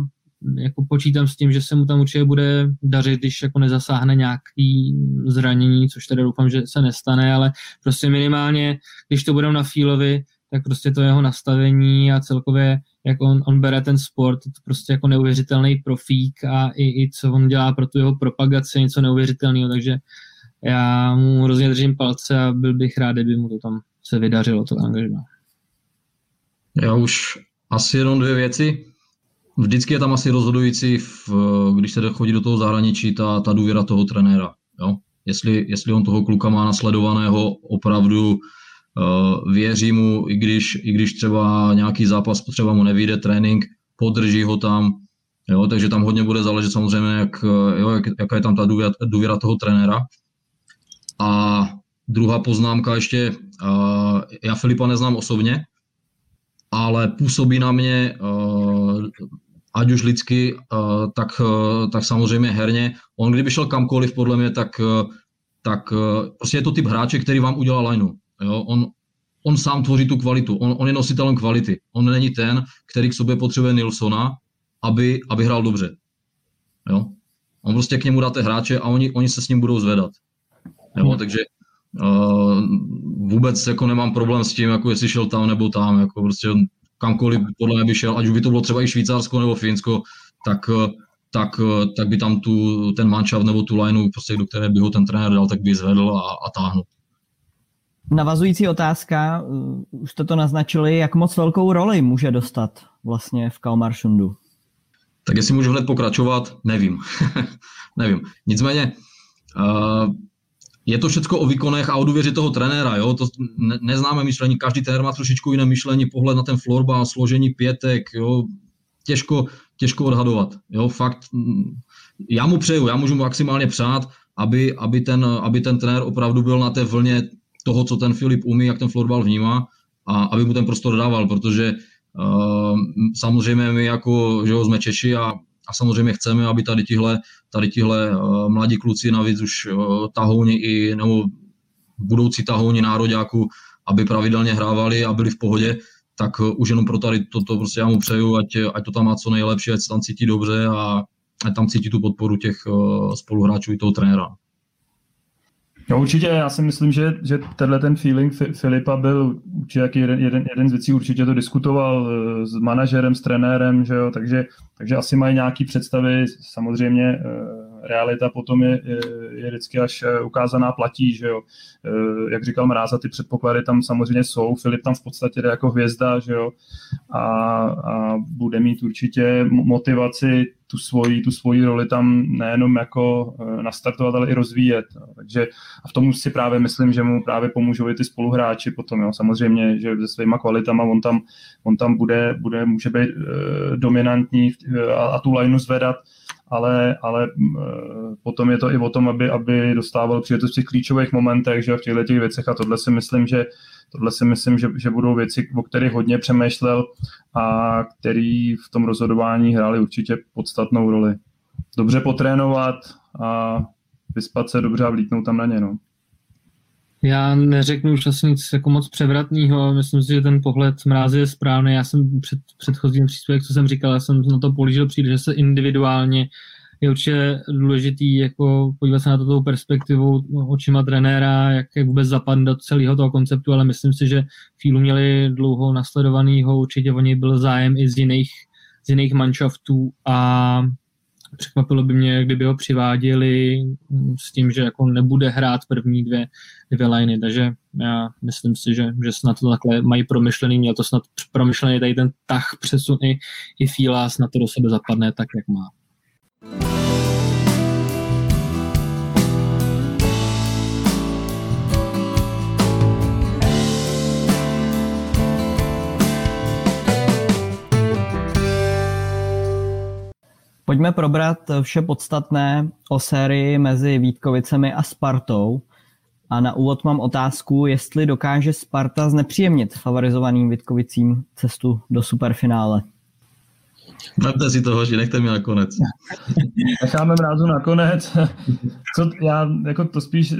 jako počítám s tím, že se mu tam určitě bude dařit, když jako nezasáhne nějaký zranění, což teda doufám, že se nestane, ale prostě minimálně, když to budou na Fílovi, tak prostě to jeho nastavení a celkově, jak on, on bere ten sport, to prostě jako neuvěřitelný profík a i, i co on dělá pro tu jeho propagaci, něco neuvěřitelného, takže já mu hrozně držím palce a byl bych rád, kdyby mu to tam se vydařilo, to angažma. Já už asi jenom dvě věci. Vždycky je tam asi rozhodující, v, když se chodí do toho zahraničí, ta, ta důvěra toho trenéra. Jo? Jestli, jestli on toho kluka má nasledovaného opravdu věří mu, i když, i když třeba nějaký zápas potřeba mu nevíde, trénink, podrží ho tam, jo, takže tam hodně bude záležet samozřejmě, jak, jo, jak, jaká je tam ta důvěra, důvěra toho trenéra. A druhá poznámka ještě, uh, já Filipa neznám osobně, ale působí na mě, ať už lidsky, tak, tak samozřejmě herně. On kdyby šel kamkoliv, podle mě, tak, tak prostě je to typ hráče, který vám udělá lineu. Jo? On, on sám tvoří tu kvalitu, on, on je nositelem kvality. On není ten, který k sobě potřebuje Nilsona, aby, aby hrál dobře. Jo? On prostě k němu dáte hráče a oni, oni se s ním budou zvedat. Jo? Hmm. Takže uh, vůbec jako nemám problém s tím, jako jestli šel tam nebo tam, jako prostě kamkoliv podle mě by šel, ať už by to bylo třeba i Švýcarsko nebo Finsko, tak, tak, tak by tam tu, ten manšaft nebo tu lineu, prostě do které by ho ten trenér dal, tak by zvedl a, a táhnul. Navazující otázka, uh, už jste to naznačili, jak moc velkou roli může dostat vlastně v Kalmarsundu? Tak jestli můžu hned pokračovat, nevím. nevím. Nicméně, uh, je to všechno o výkonech a o důvěři toho trenéra. Jo? To ne, neznáme myšlení, každý trenér má trošičku jiné myšlení, pohled na ten florbal, složení pětek, jo? Těžko, těžko odhadovat. Jo? Fakt, mm, já mu přeju, já můžu maximálně přát, aby, aby, ten, aby ten trenér opravdu byl na té vlně toho, co ten Filip umí, jak ten florbal vnímá a aby mu ten prostor dával, protože uh, samozřejmě my jako, že jo, jsme Češi a, a samozřejmě chceme, aby tady tihle, tady tihle uh, mladí kluci, navíc už uh, tahouni i, nebo budoucí tahouni nároďáků, aby pravidelně hrávali a byli v pohodě, tak už jenom pro tady toto to prostě já mu přeju, ať, ať to tam má co nejlepší, ať se tam cítí dobře a ať tam cítí tu podporu těch uh, spoluhráčů i toho trenéra. No určitě, já si myslím, že, že tenhle ten feeling Filipa byl určitě jeden, jeden, jeden z věcí, určitě to diskutoval eh, s manažerem, s trenérem, že jo, takže, takže asi mají nějaké představy, samozřejmě eh, realita potom je, je, je vždycky až ukázaná platí, že jo. Jak říkal Mráza, ty předpoklady tam samozřejmě jsou, Filip tam v podstatě jde jako hvězda, že jo, a, a bude mít určitě motivaci tu svoji, tu svoji roli tam nejenom jako eh, nastartovat, ale i rozvíjet. Takže a v tom si právě myslím, že mu právě pomůžou i ty spoluhráči potom. Jo. Samozřejmě, že se svýma kvalitama on tam, on tam bude, bude, může být uh, dominantní a, a tu lineu zvedat, ale, ale potom je to i o tom, aby, aby dostával příležitost v těch klíčových momentech, že v těchto těch věcech a tohle si myslím, že Tohle si myslím, že, že budou věci, o kterých hodně přemýšlel a který v tom rozhodování hráli určitě podstatnou roli. Dobře potrénovat a vyspat se dobře a vlítnout tam na ně. No. Já neřeknu už asi nic jako moc převratného. Myslím si, že ten pohled mrázy je správný. Já jsem před předchozím příspěvek, co jsem říkal, já jsem na to polížil přijde, že se individuálně je určitě důležitý jako podívat se na to tou perspektivou očima trenéra, jak, jak vůbec zapadne do celého toho konceptu, ale myslím si, že chvíli měli dlouho nasledovanýho, určitě o něj byl zájem i z jiných, z jiných manšaftů a překvapilo by mě, kdyby ho přiváděli s tím, že jako nebude hrát první dvě, dvě liney, takže já myslím si, že, že snad to takhle mají promyšlený, měl to snad promyšlený tady ten tah přesun i, i Fíla, snad to do sebe zapadne tak, jak má. Pojďme probrat vše podstatné o sérii mezi Vítkovicemi a Spartou. A na úvod mám otázku, jestli dokáže Sparta znepříjemnit favorizovaným Vítkovicím cestu do superfinále. Máte si to hoši, nechte mi nakonec. Necháme mrázu nakonec. Co, já, jako to spíš uh,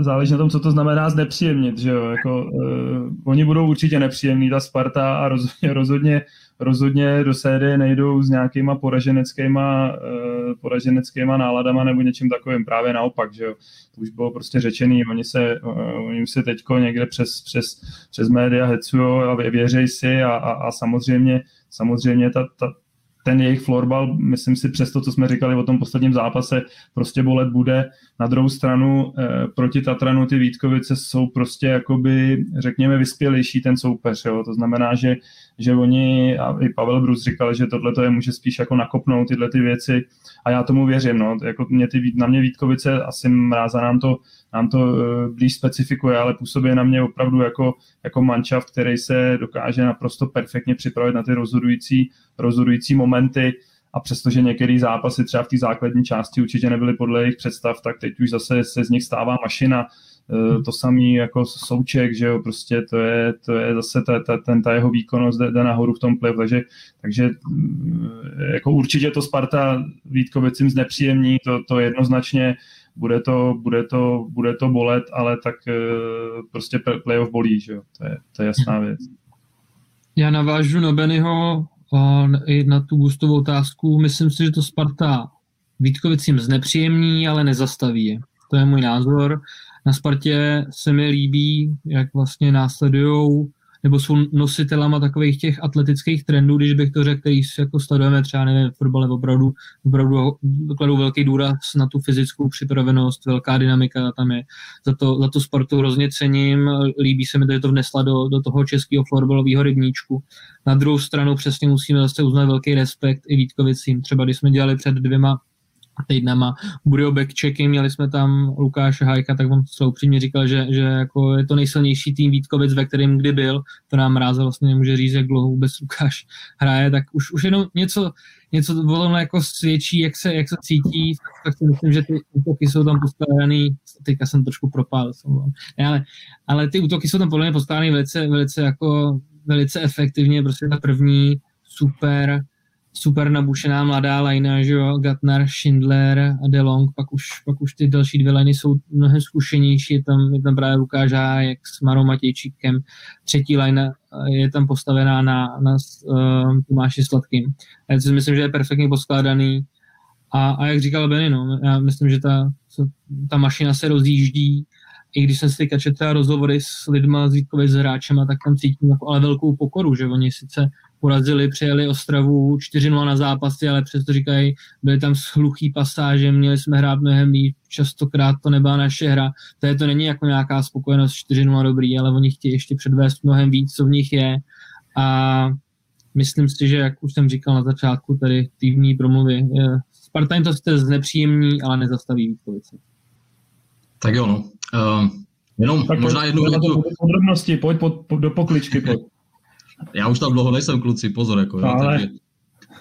záleží na tom, co to znamená znepříjemnit, že jo? Jako, uh, oni budou určitě nepříjemní, ta Sparta a rozhodně, rozhodně, rozhodně do série nejdou s nějakýma poraženeckýma, uh, poraženeckýma náladama nebo něčím takovým, právě naopak, že jo? To už bylo prostě řečený, oni se, oni se teďko někde přes, přes, přes média hecujou a věřej si a, a, a samozřejmě samozřejmě ta, ta, ten jejich florbal, myslím si přes to, co jsme říkali o tom posledním zápase, prostě bolet bude. Na druhou stranu eh, proti Tatranu ty Vítkovice jsou prostě jakoby, řekněme, vyspělejší ten soupeř. Jo? To znamená, že, že oni, a i Pavel Brus říkal, že tohle to je může spíš jako nakopnout tyhle ty věci a já tomu věřím. No. Jako mě ty, na mě Vítkovice, asi mráza nám to nám to eh, blíž specifikuje, ale působí na mě opravdu jako, jako manšaft, který se dokáže naprosto perfektně připravit na ty rozhodující, rozhodující momenty a přestože některé zápasy třeba v té základní části určitě nebyly podle jejich představ, tak teď už zase se z nich stává mašina. Eh, to samý jako souček, že jo, prostě to je, to je zase ta, ta, ten, ta jeho výkonnost jde, jde nahoru v tom pliv, takže, takže eh, jako určitě to Sparta Vítkovicím znepříjemní, to, to jednoznačně bude to, bude to, bude to bolet, ale tak eh, prostě playoff bolí, že jo? To je, to je jasná věc. Já navážu na Bennyho i na tu boostovou otázku. Myslím si, že to Sparta Vítkovicím znepříjemní, ale nezastaví je. To je můj názor. Na Spartě se mi líbí, jak vlastně následují nebo jsou nositelama takových těch atletických trendů, když bych to řekl, který jako sledujeme třeba nevím, v fotbale opravdu, opravdu kladou velký důraz na tu fyzickou připravenost, velká dynamika tam je. Za to, za to sportu hrozně cením, líbí se mi, že to vnesla do, do toho českého florbalového rybníčku. Na druhou stranu přesně musíme zase uznat velký respekt i Vítkovicím. Třeba když jsme dělali před dvěma týdnama Budio backchecky, měli jsme tam Lukáše Hajka, tak on se upřímně říkal, že, že jako je to nejsilnější tým Vítkovic, ve kterém kdy byl, to nám Ráza vlastně nemůže říct, jak dlouho vůbec Lukáš hraje, tak už, už jenom něco, něco o tom jako svědčí, jak se, jak se cítí, tak si myslím, že ty útoky jsou tam postavený, teďka jsem trošku propál, ale, ale ty útoky jsou tam podle mě postavený velice, velice jako velice efektivně, prostě ta první super super nabušená mladá lajna, že jo, Gatnar, Schindler a DeLong, pak už, pak už ty další dvě liny jsou mnohem zkušenější, je tam, je tam právě Lukáš jak s Marou Matějčíkem, třetí lajna je tam postavená na, na uh, Tomáši Sladkým. Já si myslím, že je perfektně poskládaný a, a jak říkal Benny, no, já myslím, že ta, ta mašina se rozjíždí, i když jsem si teďka četl rozhovory s lidma, s Vítkovi, s hráčema, tak tam cítím jako ale velkou pokoru, že oni sice porazili, přijeli Ostravu 4-0 na zápasy, ale přesto říkají, byly tam schluchý pasáže, měli jsme hrát mnohem líp, častokrát to nebyla naše hra. To, je, to není jako nějaká spokojenost 4-0 dobrý, ale oni chtějí ještě předvést mnohem víc, co v nich je. A myslím si, že jak už jsem říkal na začátku tady týdní promluvy, Sparta jim to jste znepříjemní, ale nezastaví Vítkovice. Tak jo, no. Uh, jenom tak možná jednu větu. Podrobnosti, pojď pod, pod, do pokličky, pojď. Já už tam dlouho nejsem, kluci, pozor, jako, jo, ale... takže,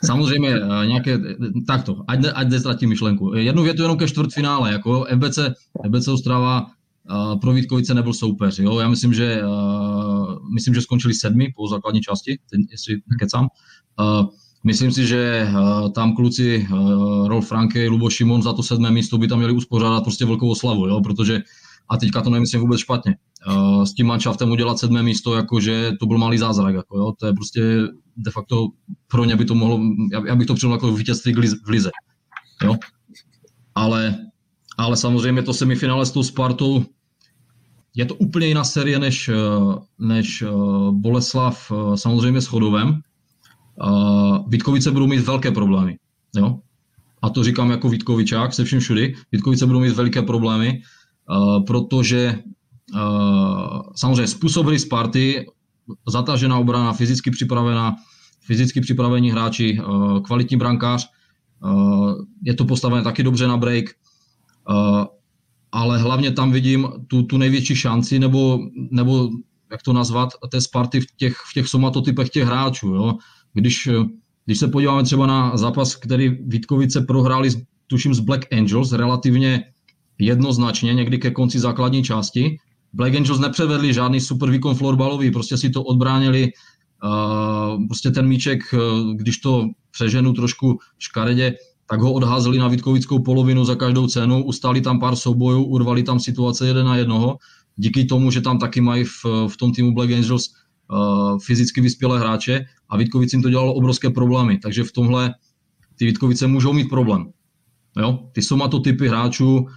Samozřejmě uh, nějaké, takto, ať, ne, ať nestratím myšlenku. Jednu větu jenom ke čtvrtfinále, jako FBC, FBC Ostrava uh, pro Vítkovice nebyl soupeř, jo, já myslím, že uh, myslím, že skončili sedmi po základní části, ten, jestli nekecám. Uh, Myslím si, že uh, tam kluci uh, Rolf Franke, Lubo Šimon za to sedmé místo by tam měli uspořádat prostě velkou oslavu, jo, protože a teďka to nemyslím vůbec špatně. Uh, s tím manšaftem udělat sedmé místo, jakože to byl malý zázrak, jako jo, to je prostě de facto pro ně by to mohlo, já, bych to přijel jako vítězství v lize, jo. Ale, ale samozřejmě to semifinále s tou Spartou, je to úplně jiná série než, než Boleslav samozřejmě s Chodovem, Vítkovice budou mít velké problémy. Jo? A to říkám jako Vítkovičák se vším všudy. Vítkovice budou mít velké problémy, protože uh, samozřejmě způsob hry Sparty, zatažená obrana, fyzicky připravená, fyzicky připravení hráči, uh, kvalitní brankář, je to postavené taky dobře na break, ale hlavně tam vidím tu, tu největší šanci, nebo, nebo jak to nazvat, té Sparty v těch, v těch somatotypech těch hráčů. Jo? Když, eh, když se podíváme třeba na zápas, který Vítkovice prohráli, tuším, z Black Angels, relativně jednoznačně, někdy ke konci základní části. Black Angels nepřevedli žádný super výkon florbalový, prostě si to odbránili, uh, prostě ten míček, uh, když to přeženu trošku škaredě, tak ho odházeli na Vítkovickou polovinu za každou cenu, ustali tam pár soubojů, urvali tam situace jeden na jednoho. Díky tomu, že tam taky mají v, v tom týmu Black Angels uh, fyzicky vyspělé hráče a Vítkovicím to dělalo obrovské problémy, takže v tomhle ty Vítkovice můžou mít problém. Jo? Ty somatotypy hráčů uh,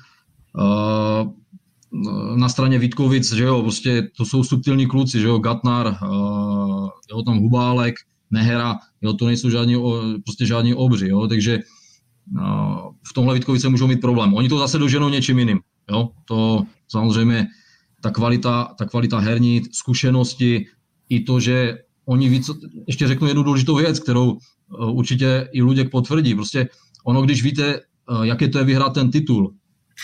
na straně Vítkovic, že jo, prostě to jsou subtilní kluci, že jo, Gatnar, uh, jo, tam Hubálek, Nehera, jo, to nejsou žádní, prostě žádní obři, jo, takže uh, v tomhle Vítkovice můžou mít problém. Oni to zase doženou něčím jiným, jo, to samozřejmě ta kvalita, ta kvalita herní, zkušenosti, i to, že oni víc, ještě řeknu jednu důležitou věc, kterou eh, určitě i Luděk potvrdí. Prostě ono, když víte, eh, jaké to je vyhrát ten titul,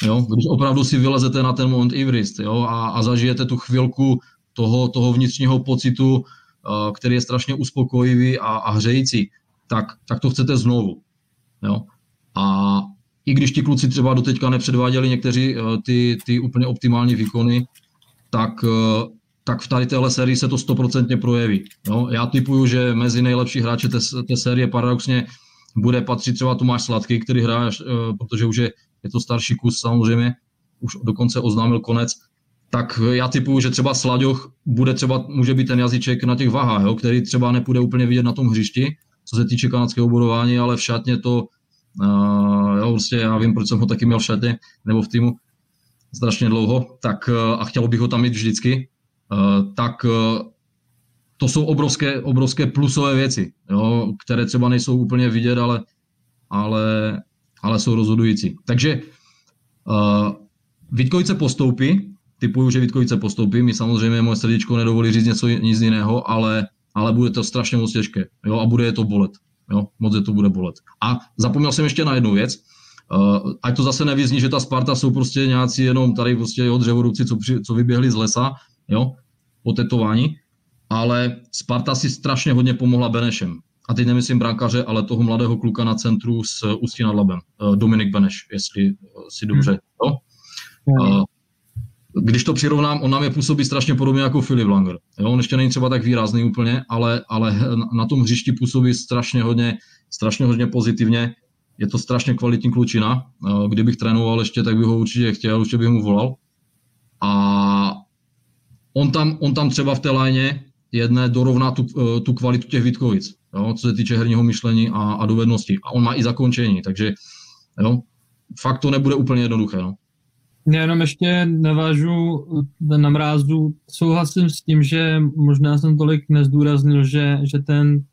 jo? když opravdu si vylezete na ten Mount Everest jo? A, a zažijete tu chvilku toho, toho vnitřního pocitu, eh, který je strašně uspokojivý a, a hřející, tak, tak to chcete znovu. Jo? A i když ti kluci třeba doteďka nepředváděli někteří ty, ty úplně optimální výkony, tak tak v tady téhle sérii se to stoprocentně projeví. No, já typuju, že mezi nejlepší hráče té, té série paradoxně bude patřit třeba Tomáš Sladký, který hraje, eh, protože už je, je to starší kus samozřejmě, už dokonce oznámil konec, tak já typuju, že třeba Slaďoch bude třeba, může být ten jazyček na těch vahách, jo, který třeba nepůjde úplně vidět na tom hřišti, co se týče kanadského bodování, ale v šatně to, uh, jo, prostě já vím, proč jsem ho taky měl v šatně, nebo v týmu strašně dlouho, tak uh, a chtělo bych ho tam mít vždycky, Eh, tak eh, to jsou obrovské, obrovské plusové věci, jo, které třeba nejsou úplně vidět, ale, ale, ale jsou rozhodující. Takže uh, Vítkovice postoupí, typuju, že Vítkovice postoupí, mi samozřejmě moje srdíčko nedovolí říct něco nic jiného, ale, ale bude to strašně moc těžké jo, a bude je to bolet. Jo, moc je to bude bolet. A zapomněl jsem ještě na jednu věc, Uh, ať to zase nevyzní, že ta Sparta jsou prostě nějací jenom tady prostě od dřevorubci, co, při, co vyběhli z lesa, jo, po tetování, ale Sparta si strašně hodně pomohla Benešem. A teď nemyslím brankaře, ale toho mladého kluka na centru s Ústí nad Labem. Eh, Dominik Beneš, jestli eh, si dobře. Jo? Hmm. Eh, když to přirovnám, on nám je působí strašně podobně jako Filip Langer. Jo? On ještě není třeba tak výrazný úplně, ale, ale na tom hřišti působí strašně hodně, strašně hodně pozitivně. Je to strašně kvalitní klučina. Kdybych trénoval ještě, tak bych ho určitě chtěl, určitě bych mu volal. A on tam, on tam třeba v té léně jedné dorovná tu, tu kvalitu těch Vítkovic, jo, co se týče herního myšlení a, a dovednosti. A on má i zakončení, takže jo, fakt to nebude úplně jednoduché. No. Já jenom ještě navážu na mrázu. Souhlasím s tím, že možná jsem tolik nezdůraznil, že, že ten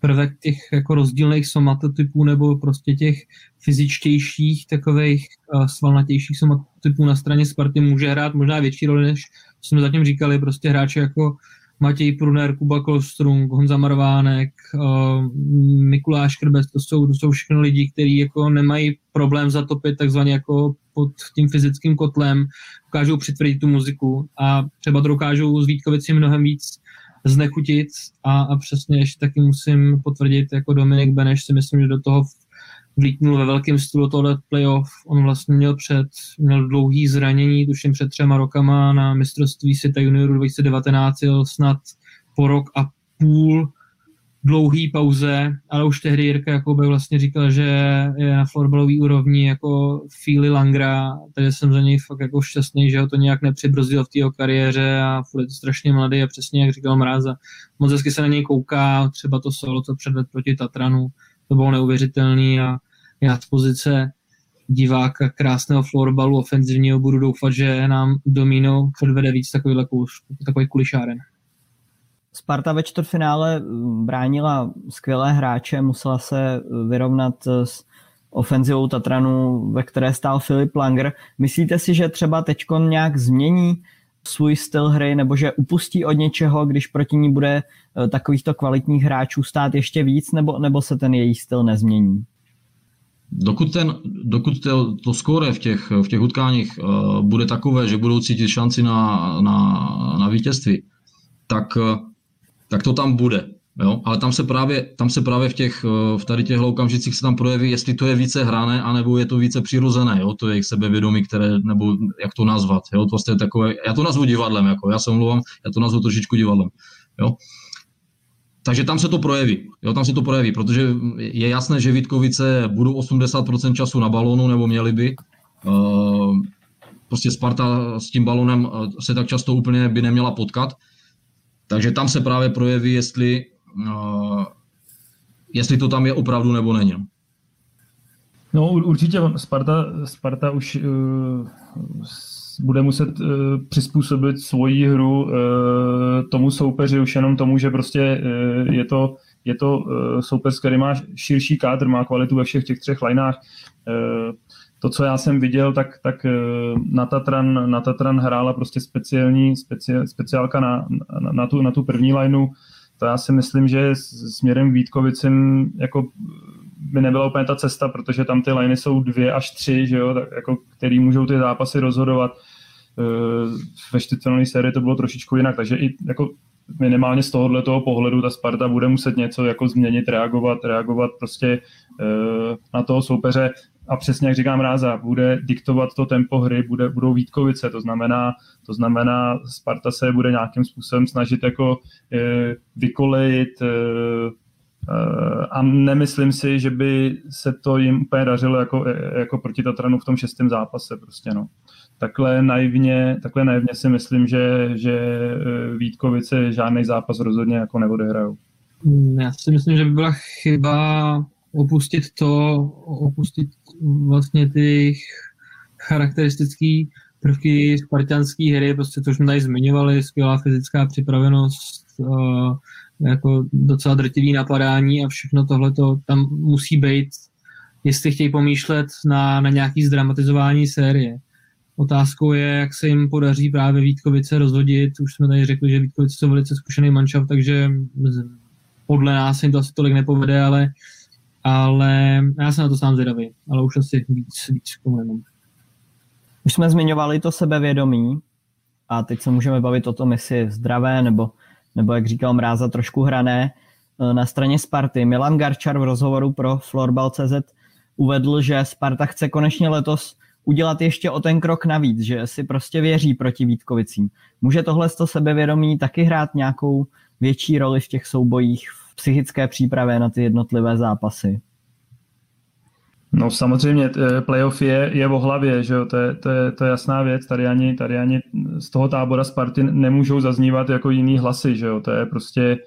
prvek těch jako rozdílných somatotypů nebo prostě těch fyzičtějších, takových uh, svalnatějších somatotypů na straně Sparty může hrát možná větší roli, než jsme zatím říkali, prostě hráči jako Matěj Pruner, Kuba Kolstrung, Honza Marvánek, uh, Mikuláš Krbes, to jsou, to jsou všechno lidi, kteří jako nemají problém zatopit takzvaně jako pod tím fyzickým kotlem, dokážou přitvrdit tu muziku a třeba to dokážou z Vítkovici mnohem víc znechutit a, a přesně ještě taky musím potvrdit, jako Dominik Beneš si myslím, že do toho vlítnul ve velkém stylu tohle playoff. On vlastně měl před, měl dlouhý zranění, tuším před třema rokama na mistrovství světa juniorů 2019, jel snad po rok a půl dlouhý pauze, ale už tehdy Jirka Jakube vlastně říkal, že je na florbalový úrovni jako Fili Langra, takže jsem za něj fakt jako šťastný, že ho to nějak nepřibrzdil v té kariéře a je to strašně mladý a přesně jak říkal Mráza, moc hezky se na něj kouká, třeba to solo, co předved proti Tatranu, to bylo neuvěřitelný a já z pozice diváka krásného florbalu ofenzivního budu doufat, že nám Domino předvede víc kuliš, takový kulišáren. Sparta ve čtvrtfinále mm, bránila skvělé hráče, musela se vyrovnat s ofenzivou Tatranu, ve které stál Filip Langer. Myslíte si, že třeba teď nějak změní svůj styl hry, nebo že upustí od něčeho, když proti ní bude eh, takovýchto kvalitních hráčů stát ještě víc, nebo, nebo se ten její styl nezmění? Dokud, ten, dokud to, to skóre v těch, v těch utkáních uh, bude takové, že budou cítit šanci na, na, na vítězství, tak, uh, tak to tam bude. Jo? Ale tam se, právě, tam se právě v, těch, uh, v tady těch okamžicích se tam projeví, jestli to je více hrané, anebo je to více přirozené, jo? to je jejich sebevědomí, které, nebo jak to nazvat. Jo? To je takové, já to nazvu divadlem, jako, já se omlouvám, já to nazvu trošičku divadlem. Jo? takže tam se to projeví. Jo, tam se to projeví, protože je jasné, že Vítkovice budou 80% času na balónu, nebo měli by. Uh, prostě Sparta s tím balonem eh, se tak často úplně by neměla potkat. Takže tam se právě projeví, jestli, jestli to tam je opravdu nebo není. No určitě Sparta, Sparta už uh, bude muset uh, přizpůsobit svoji hru uh, tomu soupeři, už jenom tomu, že prostě uh, je to, je to uh, soupeř, který má širší kádr, má kvalitu ve všech těch třech lineách. Uh, to, co já jsem viděl, tak, tak na, Tatran, na Tatran hrála prostě speciální, speci, speciálka na, na, na, tu, na tu první lineu. To já si myslím, že směrem Vítkovicím jako by nebyla úplně ta cesta, protože tam ty liney jsou dvě až tři, že jo, tak jako, který můžou ty zápasy rozhodovat. Eh, ve čtvrtfinální sérii to bylo trošičku jinak, takže i jako minimálně z tohohle toho pohledu ta Sparta bude muset něco jako změnit, reagovat, reagovat prostě eh, na toho soupeře. A přesně jak říkám Ráza, bude diktovat to tempo hry, bude, budou Vítkovice, to znamená, to znamená Sparta se bude nějakým způsobem snažit jako e, vykolejit e, a nemyslím si, že by se to jim úplně dařilo jako, jako proti Tatranu v tom šestém zápase prostě no takhle naivně, takhle naivně si myslím, že, že eh, Vítkovice žádný zápas rozhodně jako neodehrajou. Já si myslím, že by byla chyba opustit to, opustit vlastně ty charakteristické prvky spartianské hry, prostě to už jsme tady zmiňovali, skvělá fyzická připravenost, uh, jako docela drtivý napadání a všechno tohle tam musí být, jestli chtějí pomýšlet na, na nějaký zdramatizování série. Otázkou je, jak se jim podaří právě Vítkovice rozhodit. Už jsme tady řekli, že Vítkovice jsou velice zkušený manšaft, takže podle nás jim to asi tolik nepovede, ale, ale já jsem na to sám zvědavý, ale už asi víc, víc k Už jsme zmiňovali to sebevědomí a teď se můžeme bavit o tom, jestli je zdravé nebo, nebo jak říkal Mráza, trošku hrané. Na straně Sparty Milan Garčar v rozhovoru pro Florbal.cz uvedl, že Sparta chce konečně letos udělat ještě o ten krok navíc, že si prostě věří proti Vítkovicím. Může tohle to sebevědomí taky hrát nějakou větší roli v těch soubojích v psychické přípravě na ty jednotlivé zápasy? No samozřejmě, playoff je, je o hlavě, že jo? To, je, to, je, to je jasná věc, tady ani, tady ani z toho tábora Sparty nemůžou zaznívat jako jiný hlasy, že jo? To je prostě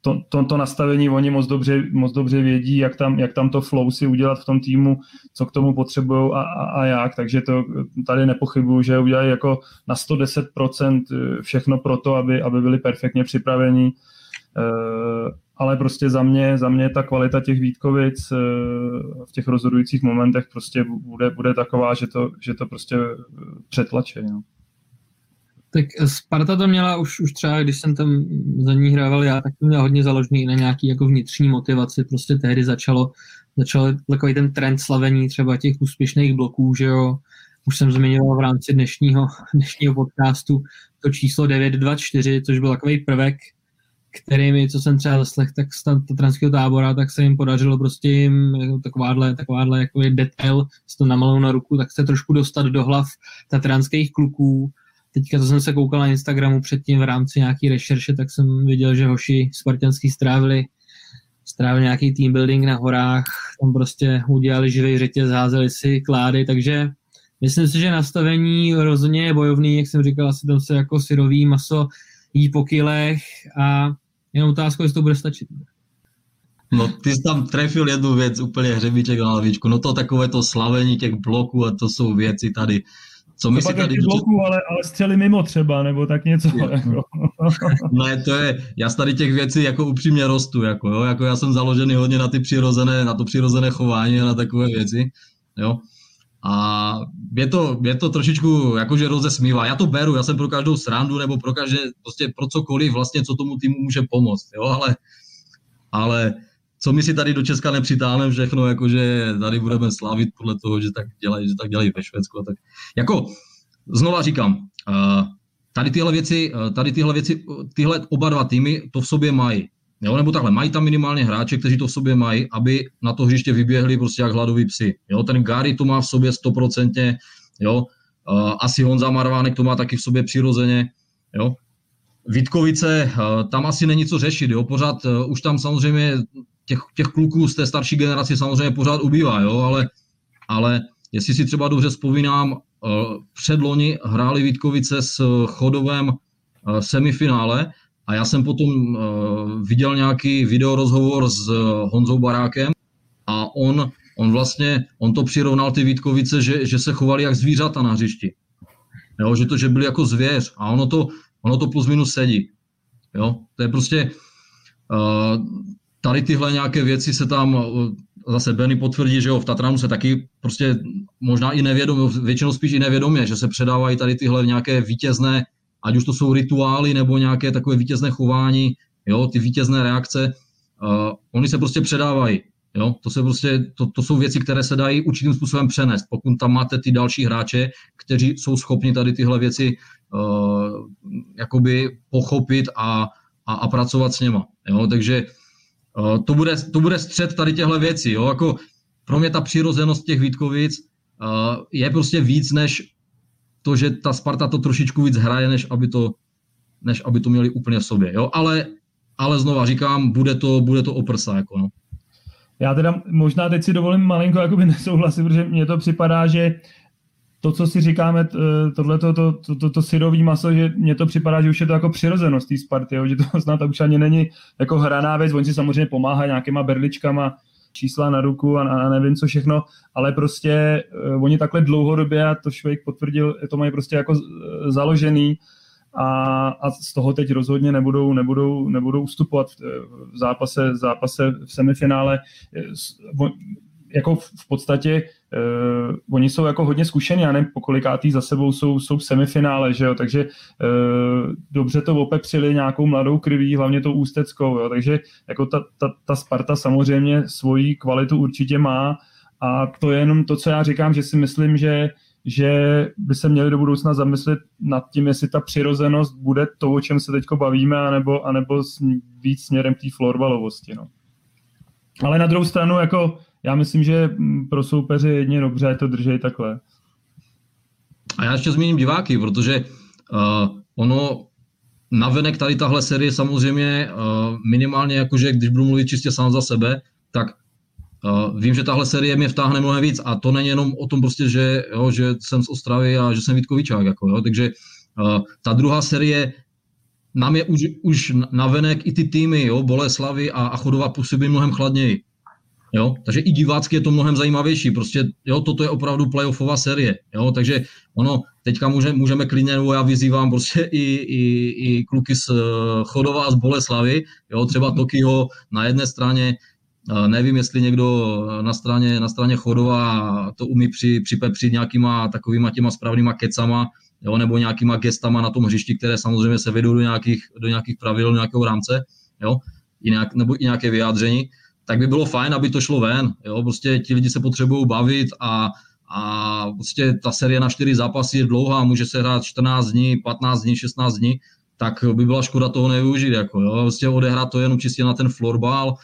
to, to, to nastavení oni moc dobře, moc dobře vědí, jak tam, jak tam to flow si udělat v tom týmu, co k tomu potřebují a, a, a jak, takže to tady nepochybuju, že udělají jako na 110% všechno pro to, aby, aby byli perfektně připraveni. ale prostě za mě, za mě ta kvalita těch Vítkovic v těch rozhodujících momentech prostě bude, bude taková, že to, že to prostě přetlačí. No. Tak Sparta to měla už, už třeba, když jsem tam za ní hrával já, tak to měla hodně založený na nějaký jako vnitřní motivaci. Prostě tehdy začalo, začalo takový ten trend slavení třeba těch úspěšných bloků, že jo. Už jsem zmiňoval v rámci dnešního, dnešního podcastu to číslo 924, což byl takový prvek, který mi, co jsem třeba zaslech, tak z tatranského tábora, tak se jim podařilo prostě jim jako takováhle, takováhle jako detail, s to namalou na ruku, tak se trošku dostat do hlav tatranských kluků, teďka, co jsem se koukal na Instagramu předtím v rámci nějaký rešerše, tak jsem viděl, že hoši spartianský strávili strávili nějaký team building na horách, tam prostě udělali živý řetěz, házeli si klády, takže myslím si, že nastavení rozhodně je bojovný, jak jsem říkal, asi tam se jako syrový maso jí po kilech a jenom otázka, jestli to bude stačit. No ty jsi tam trefil jednu věc, úplně hřebíček na hlavičku. No to takové to slavení těch bloků a to jsou věci tady, co my si tady... Bloku, ale, ale střely mimo třeba, nebo tak něco. Jako. ne, to je, já z tady těch věcí jako upřímně rostu, jako, jo, jako já jsem založený hodně na ty přirozené, na to přirozené chování a na takové věci, jo. A je to, je to trošičku jakože rozesmívá. Já to beru, já jsem pro každou srandu nebo pro každé, prostě pro cokoliv vlastně, co tomu týmu může pomoct, jo, ale, ale co my si tady do Česka nepřitáhneme všechno, jakože tady budeme slavit podle toho, že tak dělají, že tak dělají ve Švédsku. A tak. Jako, znova říkám, tady tyhle věci, tady tyhle věci, tyhle oba dva týmy to v sobě mají. Jo, nebo takhle, mají tam minimálně hráče, kteří to v sobě mají, aby na to hřiště vyběhli prostě jak hladoví psy. Jo, ten Gary to má v sobě stoprocentně, jo, asi Honza Marvánek to má taky v sobě přirozeně, jo. Vítkovice, tam asi není co řešit, jo, pořád už tam samozřejmě těch, těch kluků z té starší generace samozřejmě pořád ubývá, jo, ale, ale jestli si třeba dobře vzpomínám, eh, předloni hráli Vítkovice s chodovém eh, semifinále a já jsem potom eh, viděl nějaký videorozhovor s Honzou Barákem a on, on vlastně, on to přirovnal ty Vítkovice, že, že se chovali jak zvířata na hřišti. Jo, že to, že byli jako zvěř a ono to, ono to plus minus sedí. Jo, to je prostě, tady tyhle nějaké věci se tam, eh, zase Benny potvrdí, že jo, v Tatranu se taky prostě možná i nevědomě, většinou spíš i nevědomě, že se předávají tady tyhle nějaké vítězné, ať už to jsou rituály nebo nějaké takové vítězné chování, jo, ty vítězné reakce, uh, oni se prostě předávají. Jo, to, se prostě, to, to jsou věci, které se dají určitým způsobem přenést, pokud tam máte ty další hráče, kteří jsou schopni tady tyhle věci uh, jakoby pochopit a, a, a pracovat s něma. Jo, takže Eh, to bude, to bude střed tady těchto věcí. Jo? Jako pro mě ta přirozenost těch Vítkovic je prostě víc než to, že ta Sparta to trošičku víc hraje, než aby to, než aby to měli úplně v sobě. Jo? Ale, ale znova říkám, bude to, bude to oprsa. Jako no. Já teda možná teď si dovolím malinko jakoby nesouhlasit, protože mně to připadá, že to, co si říkáme, tohle to, to, to, to, to syrový maso, že mně to připadá, že už je to jako přirozenost té Sparty, jo, že to snad už ani není jako hraná věc, oni si samozřejmě pomáhají nějakýma berličkama, čísla na ruku a, a nevím co všechno, ale prostě uh, oni takhle dlouhodobě, a to Švejk potvrdil, to mají prostě jako založený a, a z toho teď rozhodně nebudou, nebudou, nebudou ustupovat v, v zápase, v zápase v semifinále. Jako v podstatě uh, oni jsou jako hodně zkušení, já nevím, po kolikátý za sebou jsou, jsou v semifinále, že jo, takže uh, dobře to opepřili nějakou mladou krví, hlavně tou ústeckou, jo, takže jako ta, ta, ta Sparta samozřejmě svoji kvalitu určitě má a to je jenom to, co já říkám, že si myslím, že že by se měli do budoucna zamyslet nad tím, jestli ta přirozenost bude to, o čem se teď bavíme, anebo, anebo víc směrem k té florbalovosti. No. Ale na druhou stranu, jako já myslím, že mm, pro soupeře jedně dobře, to držej takhle. A já ještě zmíním diváky, protože uh, ono navenek tady tahle série samozřejmě uh, minimálně jakože, když budu mluvit čistě sám za sebe, tak uh, vím, že tahle série mě vtáhne mnohem víc a to není jenom o tom prostě, že, jo, že jsem z Ostravy a že jsem Vítkovičák, jako, jo, takže uh, ta druhá série nám je už, už navenek i ty týmy, jo, Boleslavy a, a Chodova působí mnohem chladněji. Jo? Takže i divácky je to mnohem zajímavější. Prostě jo, toto je opravdu playoffová série. Jo? Takže ono, teďka může, můžeme klidně, nebo já vyzývám prostě i, i, i kluky z eh, Chodova a z Boleslavy, jo? třeba Tokio na jedné straně, eh, nevím, jestli někdo na straně, na straně Chodova to umí při, připepřit nějakýma takovýma těma správnýma kecama, jo? nebo nějakýma gestama na tom hřišti, které samozřejmě se vedou do nějakých, do nějakých pravidel, do nějakého rámce, jo? I nějak, nebo i nějaké vyjádření tak by bylo fajn, aby to šlo ven. Jo? Prostě ti lidi se potřebují bavit a, a prostě ta série na čtyři zápasy je dlouhá, může se hrát 14 dní, 15 dní, 16 dní, tak by byla škoda toho nevyužít. Jako, jo? Prostě odehrát to jenom čistě na ten florbal,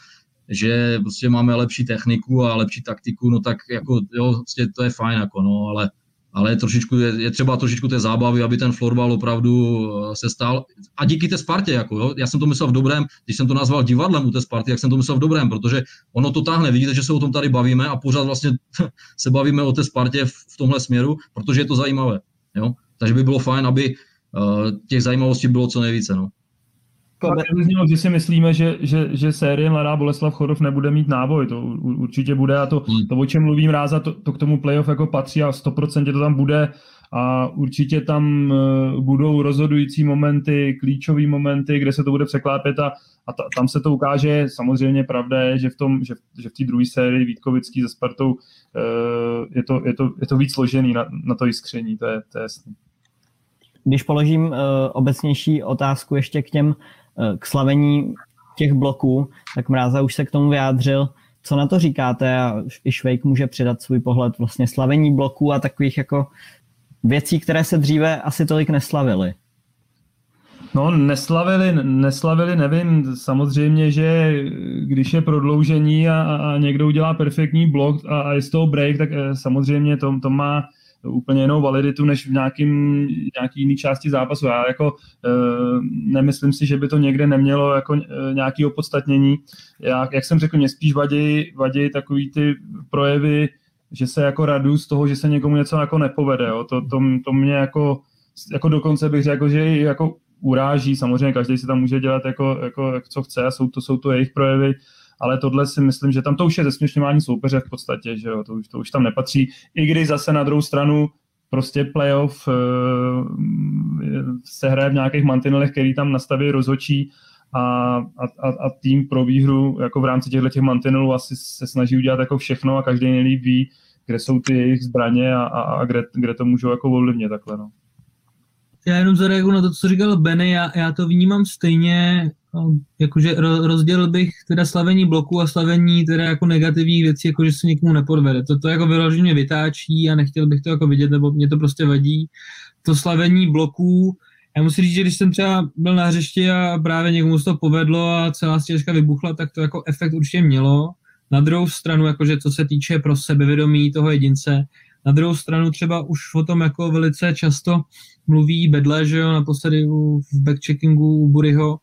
že prostě máme lepší techniku a lepší taktiku, no tak jako, jo, prostě to je fajn, jako, no, ale ale trošičku je, je třeba trošičku té zábavy, aby ten florbal opravdu eh, se stal. A díky té Spartě, jako, jo, já jsem to myslel v dobrém, když jsem to nazval divadlem u té Sparty, jak jsem to myslel v dobrém, protože ono to táhne. Vidíte, že se o tom tady bavíme a pořád vlastně se bavíme o té Spartě v, v tomhle směru, protože je to zajímavé. Jo? Takže by bylo fajn, aby uh, těch zajímavostí bylo co nejvíce. No. Znělo, že si myslíme, že, že, že série Mladá Boleslav Chodov nebude mít náboj, to určitě bude a to, hmm. to o čem mluvím ráza, to, to k tomu playoff jako patří a 100% to tam bude a určitě tam e, budou rozhodující momenty, klíčové momenty, kde se to bude překlápět a, a ta, tam se to ukáže. Samozřejmě pravda je, že v, tom, že, že v té druhé sérii Vítkovický se Spartou e, je, to, je, to, je to víc složený na, na to jiskření, to je, to je jasný. Když položím uh, obecnější otázku ještě k těm Eh, k slavení těch bloků, tak Mráza už se k tomu vyjádřil. Co na to říkáte a i Švejk může přidat svůj pohled vlastně slavení bloků a takových jako věcí, které se dříve asi tolik neslavily. No, neslavili, neslavili, nevím, samozřejmě, že když je prodloužení a, a někdo udělá perfektní blok a, a je z toho break, tak eh, samozřejmě to, to má úplně jinou validitu než v nějakým, nějaký jiný části zápasu. Já jako e, nemyslím si, že by to někde nemělo jako e, nějaký opodstatnění. Já, jak jsem řekl, mě spíš vadí, vadí takový ty projevy, že se jako radu z toho, že se někomu něco jako nepovede. Jo. To, to, to mě jako, jako dokonce bych řekl, že jako uráží. Samozřejmě každý si tam může dělat jako, jako, co chce a jsou to, jsou to jejich projevy, ale tohle si myslím, že tam to už je zesměšňování soupeře v podstatě, že jo, to už, to už tam nepatří, i když zase na druhou stranu prostě playoff uh, se hraje v nějakých mantinelech, který tam nastaví rozhočí a, a, a, tým pro výhru jako v rámci těchto těch mantinelů asi se snaží udělat jako všechno a každý nejlíp ví, kde jsou ty jejich zbraně a, a, a kde, kde to můžou jako ovlivnit takhle, no. Já jenom zareaguju na to, co říkal Benny, já, já to vnímám stejně, No, jakože rozdělil bych teda slavení bloku a slavení teda jako negativních věcí, jakože se někomu nepodvede. To, to jako vyloženě vytáčí a nechtěl bych to jako vidět, nebo mě to prostě vadí. To slavení bloků, já musím říct, že když jsem třeba byl na hřišti a právě někomu se to povedlo a celá stěžka vybuchla, tak to jako efekt určitě mělo. Na druhou stranu, jakože co se týče pro sebevědomí toho jedince, na druhou stranu třeba už o tom jako velice často mluví Bedle, že jo, naposledy v backcheckingu u Buryho,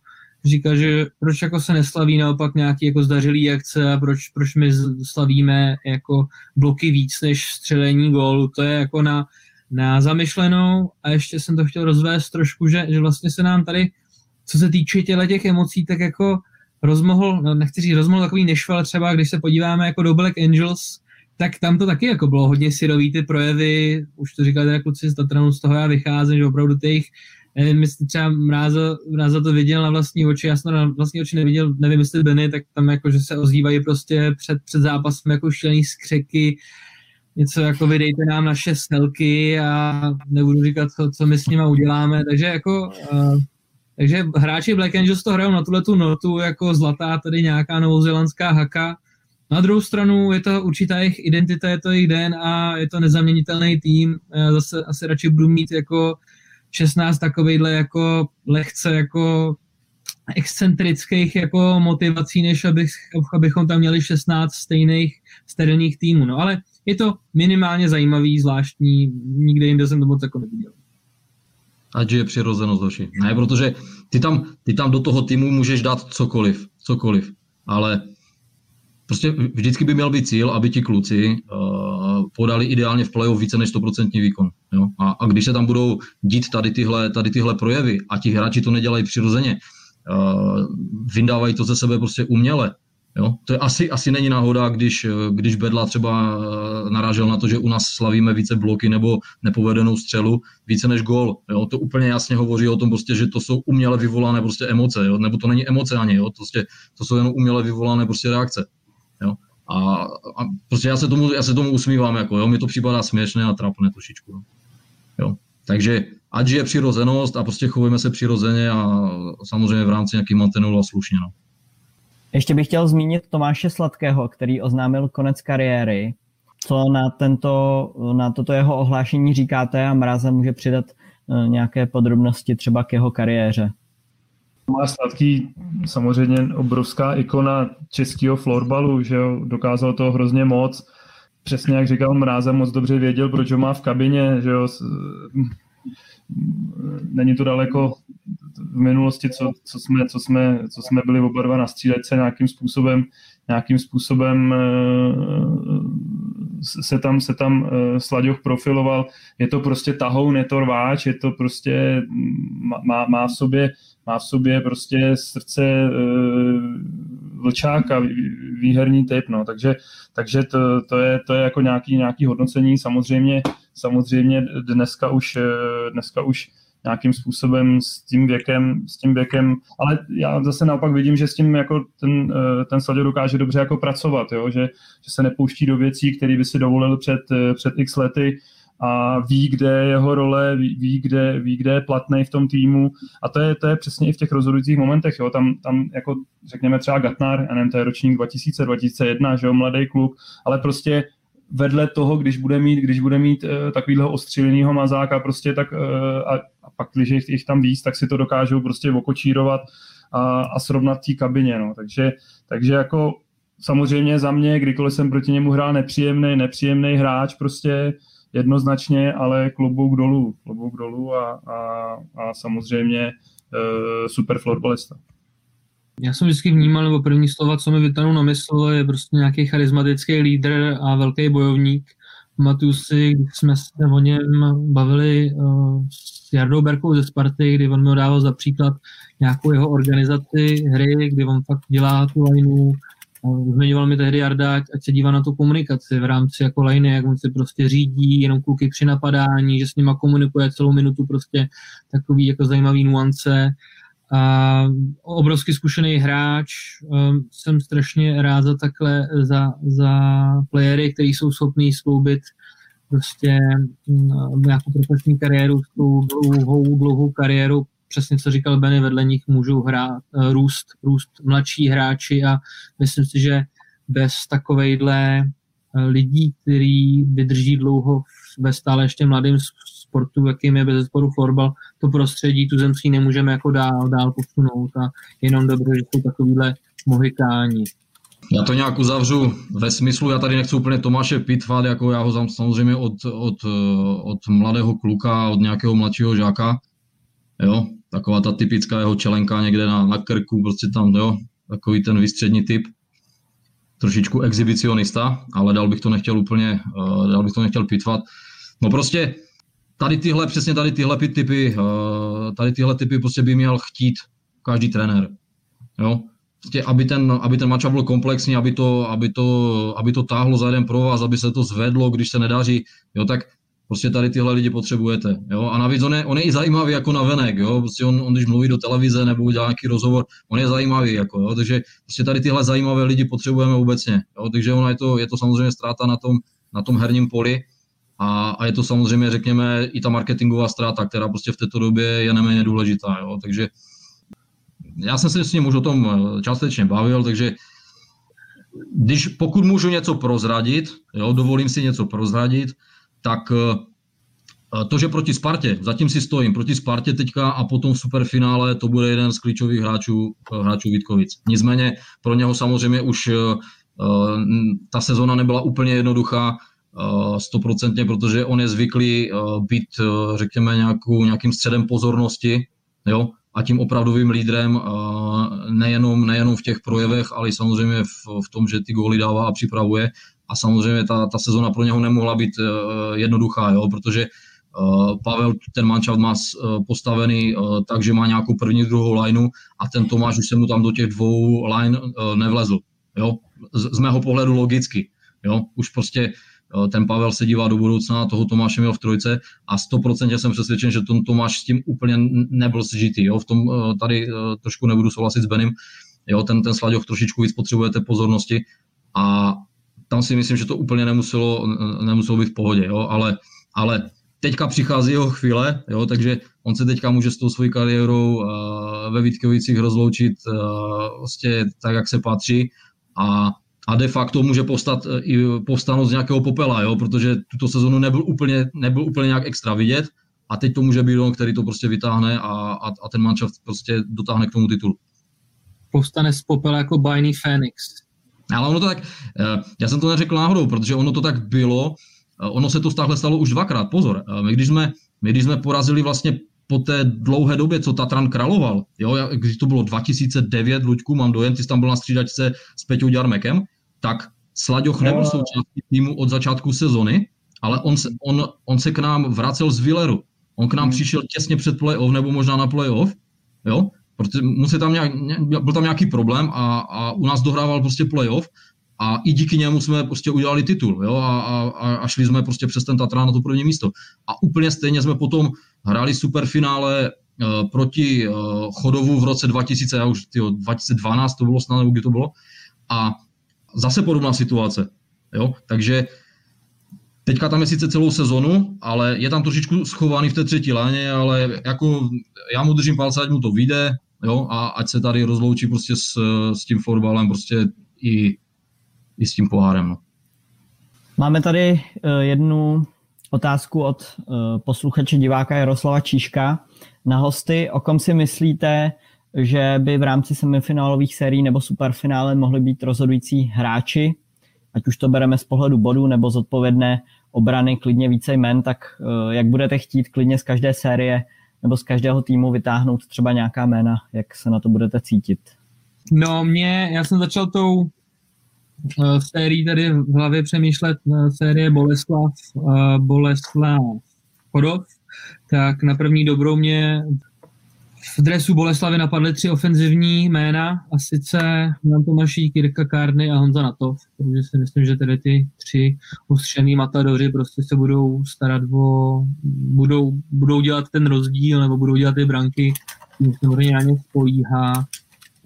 říká, že proč jako se neslaví naopak nějaký jako zdařilý akce a proč, proč my slavíme jako bloky víc než střelení gólu. To je jako na, na zamyšlenou a ještě jsem to chtěl rozvést trošku, že, že vlastně se nám tady, co se týče těle těch emocí, tak jako rozmohl, no nechci říct rozmohl takový nešval třeba, když se podíváme jako do Black Angels, tak tam to taky jako bylo hodně syrový ty projevy, už to říkali teda kluci z Tatranu, z toho já vycházím, že opravdu těch nevím, jestli třeba Mráza, Mráza to viděl na vlastní oči, já jsem na vlastní oči neviděl, nevím, jestli Benny, tak tam jako, že se ozývají prostě před, před zápasem jako šílený skřeky, něco jako vydejte nám naše snelky a nebudu říkat, co, co my s nimi uděláme, takže jako uh, takže hráči Black Angels to hrajou na tuhle tu notu jako zlatá, tady nějaká novozelandská haka. Na druhou stranu je to určitá jejich identita, je to jejich a je to nezaměnitelný tým. Já zase asi radši budu mít jako 16 takovejhle jako lehce jako excentrických jako motivací, než abych, abychom tam měli 16 stejných sterilních týmů. No ale je to minimálně zajímavý, zvláštní, nikde jinde jsem to moc jako neviděl. Ať je přirozenost hoši. Ne, protože ty tam, ty tam do toho týmu můžeš dát cokoliv, cokoliv, ale prostě vždycky by měl být cíl, aby ti kluci uh, podali ideálně v playoff více než 100% výkon. Jo? A, a když se tam budou dít tady tyhle, tady tyhle projevy a ti hráči to nedělají přirozeně, uh, vyndávají to ze sebe prostě uměle, Jo? To je asi, asi není náhoda, když, když Bedla třeba eh, narážel na to, že u nás slavíme více bloky nebo nepovedenou střelu, více než gol. Jo? To úplně jasně hovoří o tom, prostě, že to jsou uměle vyvolané prostě emoce, jo? nebo to není emoce ani, jo? To, prostě, to jsou jenom uměle vyvolané prostě reakce. Jo? A, a prostě já se tomu, já se tomu usmívám, jako, jo? mi to připadá směšné a trápné trošičku. Jo? jo? Takže ať je přirozenost a prostě chovujeme se přirozeně a samozřejmě v rámci nějakých mantenů a slušně. No. Ještě bych chtěl zmínit Tomáše Sladkého, který oznámil konec kariéry. Co na, tento, na toto jeho ohlášení říkáte a Mráza může přidat eh, nějaké podrobnosti třeba k jeho kariéře? Tomáš Sladký samozřejmě obrovská ikona českého florbalu, že jo, dokázal to hrozně moc. Přesně jak říkal Mráza, moc dobře věděl, proč ho má v kabině, že jo, není to daleko v minulosti, co, co, jsme, co, jsme, co jsme byli oba dva na střílece nějakým způsobem, nějakým způsobem eh, se tam, se tam eh, Slaďoch profiloval. Je to prostě tahoun, je to rváč, je to prostě, má, má v sobě má v sobě prostě srdce e, vlčáka, výherní typ, no, takže, takže to, to, je, to je jako nějaký, nějaký hodnocení, samozřejmě, samozřejmě dneska už, dneska už nějakým způsobem s tím věkem, s tím věkem, ale já zase naopak vidím, že s tím jako ten, ten Sladio dokáže dobře jako pracovat, jo? Že, že se nepouští do věcí, které by si dovolil před, před x lety, a ví, kde je jeho role, ví, kde, ví, kde je platný v tom týmu a to je, to je přesně i v těch rozhodujících momentech, jo, tam, tam jako řekněme třeba Gatnar, já nevím, to je ročník 2000, 2001, že jo, mladý kluk, ale prostě vedle toho, když bude mít, když bude mít uh, takovýhle ostřílenýho mazáka prostě tak uh, a, a pak, když jich, jich tam víc, tak si to dokážou prostě okočírovat a, a srovnat té kabině, no. takže, takže jako samozřejmě za mě, kdykoliv jsem proti němu hrál nepříjemný, nepříjemný hráč, prostě jednoznačně, ale klobouk dolů, klobouk dolů a, a, a samozřejmě e, super florbalista. Já jsem vždycky vnímal, nebo první slova, co mi vytanou na mysl, je prostě nějaký charismatický lídr a velký bojovník. Pamatuju si, když jsme se o něm bavili uh, s Jardou Berkou ze Sparty, kdy on mi dával za příklad nějakou jeho organizaci hry, kdy on fakt dělá tu lineu, Zmiňoval mi tehdy Jarda, ať se dívá na tu komunikaci v rámci jako liny, jak on si prostě řídí, jenom kluky při napadání, že s nima komunikuje celou minutu prostě takový jako zajímavý nuance. A obrovsky zkušený hráč, um, jsem strašně rád za takhle, za, za playery, kteří jsou schopní skloubit prostě um, nějakou profesní kariéru s tou dlouhou, dlouhou kariéru přesně co říkal Benny, vedle nich můžou hrát, eh, růst, růst mladší hráči a myslím si, že bez takovejhle eh, lidí, který vydrží dlouho ve stále ještě mladém sportu, jakým je bez sporu florbal, to prostředí tu zemský nemůžeme jako dál, dál posunout a jenom dobře, že jsou takovýhle mohikáni. Já to nějak uzavřu ve smyslu, já tady nechci úplně Tomáše pitvat, jako já ho samozřejmě od, od, eh, od mladého kluka, od nějakého mladšího žáka, jo, taková ta typická jeho čelenka někde na, na krku, prostě tam, jo, takový ten vystřední typ, trošičku exhibicionista, ale dal bych to nechtěl úplně, uh, dal bych to nechtěl pitvat. No prostě tady tyhle, přesně tady tyhle typy, uh, tady tyhle typy prostě by měl chtít každý trenér. Jo? Prostě, aby ten, aby ten matchup byl komplexní, aby to, aby to, aby to táhlo za jeden pro vás, aby se to zvedlo, když se nedaří, jo, tak Prostě tady tyhle lidi potřebujete. Jo? A navíc on je, on je i zajímavý jako na venek. Jo? Prostě on, on, když mluví do televize nebo dělá nějaký rozhovor, on je zajímavý. Jako, jo? Takže prostě tady tyhle zajímavé lidi potřebujeme obecně. Jo? Takže ono je to, je to samozřejmě ztráta na tom, na tom herním poli. A, a, je to samozřejmě, řekněme, i ta marketingová ztráta, která prostě v této době je neméně důležitá. Jo? Takže já jsem se s ním už o tom eh, částečně bavil, takže když pokud můžu něco prozradit, jo, dovolím si něco prozradit, tak eh, to, že proti Spartě, zatím si stojím, proti Spartě teďka a potom v superfinále to bude jeden z klíčových hráčů, eh, hráčů Vítkovic. Nicméně pro něho samozřejmě už eh, ta sezona nebyla úplně jednoduchá, stoprocentně, protože on je zvyklý být, řekněme, nějakou, nějakým středem pozornosti, jo, a tím opravdovým lídrem nejenom, nejenom v těch projevech, ale samozřejmě v, v tom, že ty góly dává a připravuje a samozřejmě ta, ta sezona pro něho nemohla být uh, jednoduchá, jo, protože uh, Pavel ten manšaft má uh, postavený tak, že má nějakou první, druhou lineu a ten Tomáš už se mu tam do těch dvou line nevlezl. jo, z, z mého pohledu logicky, jo, už prostě ten Pavel se dívá do budoucna, toho Tomáše měl v trojce a 100% jsem přesvědčen, že ten Tomáš s tím úplně nebyl sžitý. Jo? V tom tady trošku nebudu souhlasit s Benem. Jo? Ten, ten Slaďoch trošičku víc potřebujete pozornosti a tam si myslím, že to úplně nemuselo, nemuselo být v pohodě, jo? Ale, ale teďka přichází jeho chvíle, jo? takže on se teďka může s tou svojí kariérou uh, ve Vítkovicích rozloučit uh, vlastně tak, jak se patří a a de facto může postat, eh, i povstanout z nějakého popela, jo? protože tuto sezonu nebyl úplně, nebyl úplně nějak extra vidět a teď to může být on, který to prostě vytáhne a, a, a ten manšaft prostě dotáhne k tomu titulu. Povstane z popela jako bajný Phoenix. Ale ono to tak, eh, já jsem to neřekl náhodou, protože ono to tak bylo, eh, ono se to takhle stalo už dvakrát, pozor. My když jsme, my když jsme porazili vlastně po té dlouhé době, co Tatran královal, jo, když to bylo 2009, Luďku, mám dojem, ty jsi tam byl na střídačce s Peťou Ďarmekem, tak Slaďoch nebyl součástí týmu od začátku sezony, ale on se, on, on se k nám vracel z Villeru. On k nám hmm. přišel těsně před playoff, nebo možná na playoff, jo, protože musel tam nějak, byl tam nějaký problém a, a u nás dohrával prostě playoff a i díky němu jsme prostě udělali titul jo, a, a, a šli jsme prostě přes ten Tatra na to první místo. A úplně stejně jsme potom hráli superfinále uh, proti uh, Chodovu v roce 2000, já už tyjo, 2012 to bylo snad, nebo kdy to bylo. A zase podobná situace. Jo? Takže teďka tam je sice celou sezonu, ale je tam trošičku schovaný v té třetí láně, ale jako já mu držím palce, ať mu to vyjde, jo, a ať se tady rozloučí prostě s, s tím fotbalem, prostě i, i s tím pohárem. No. Máme tady uh, jednu otázku od uh, posluchače diváka Jaroslava Číška na hosty. O kom si myslíte, že by v rámci semifinálových sérií nebo superfinále mohli být rozhodující hráči, ať už to bereme z pohledu bodů nebo z odpovědné obrany klidně více jmen, tak eh, jak budete chtít klidně z každé série nebo z každého týmu vytáhnout třeba nějaká jména, jak se na to budete cítit? No mě, já jsem začal tou uh, sérií tady v hlavě přemýšlet uh, série Boleslav, uh, Boleslav Chodov, tak na první dobrou mě v dresu Boleslavy napadly tři ofenzivní jména, a sice Jan Tomašík, Jirka Kárny a Honza Natov, takže si myslím, že tady ty tři ustřený matadoři prostě se budou starat o, budou, budou dělat ten rozdíl, nebo budou dělat ty branky, tím samozřejmě na ně spolíhá.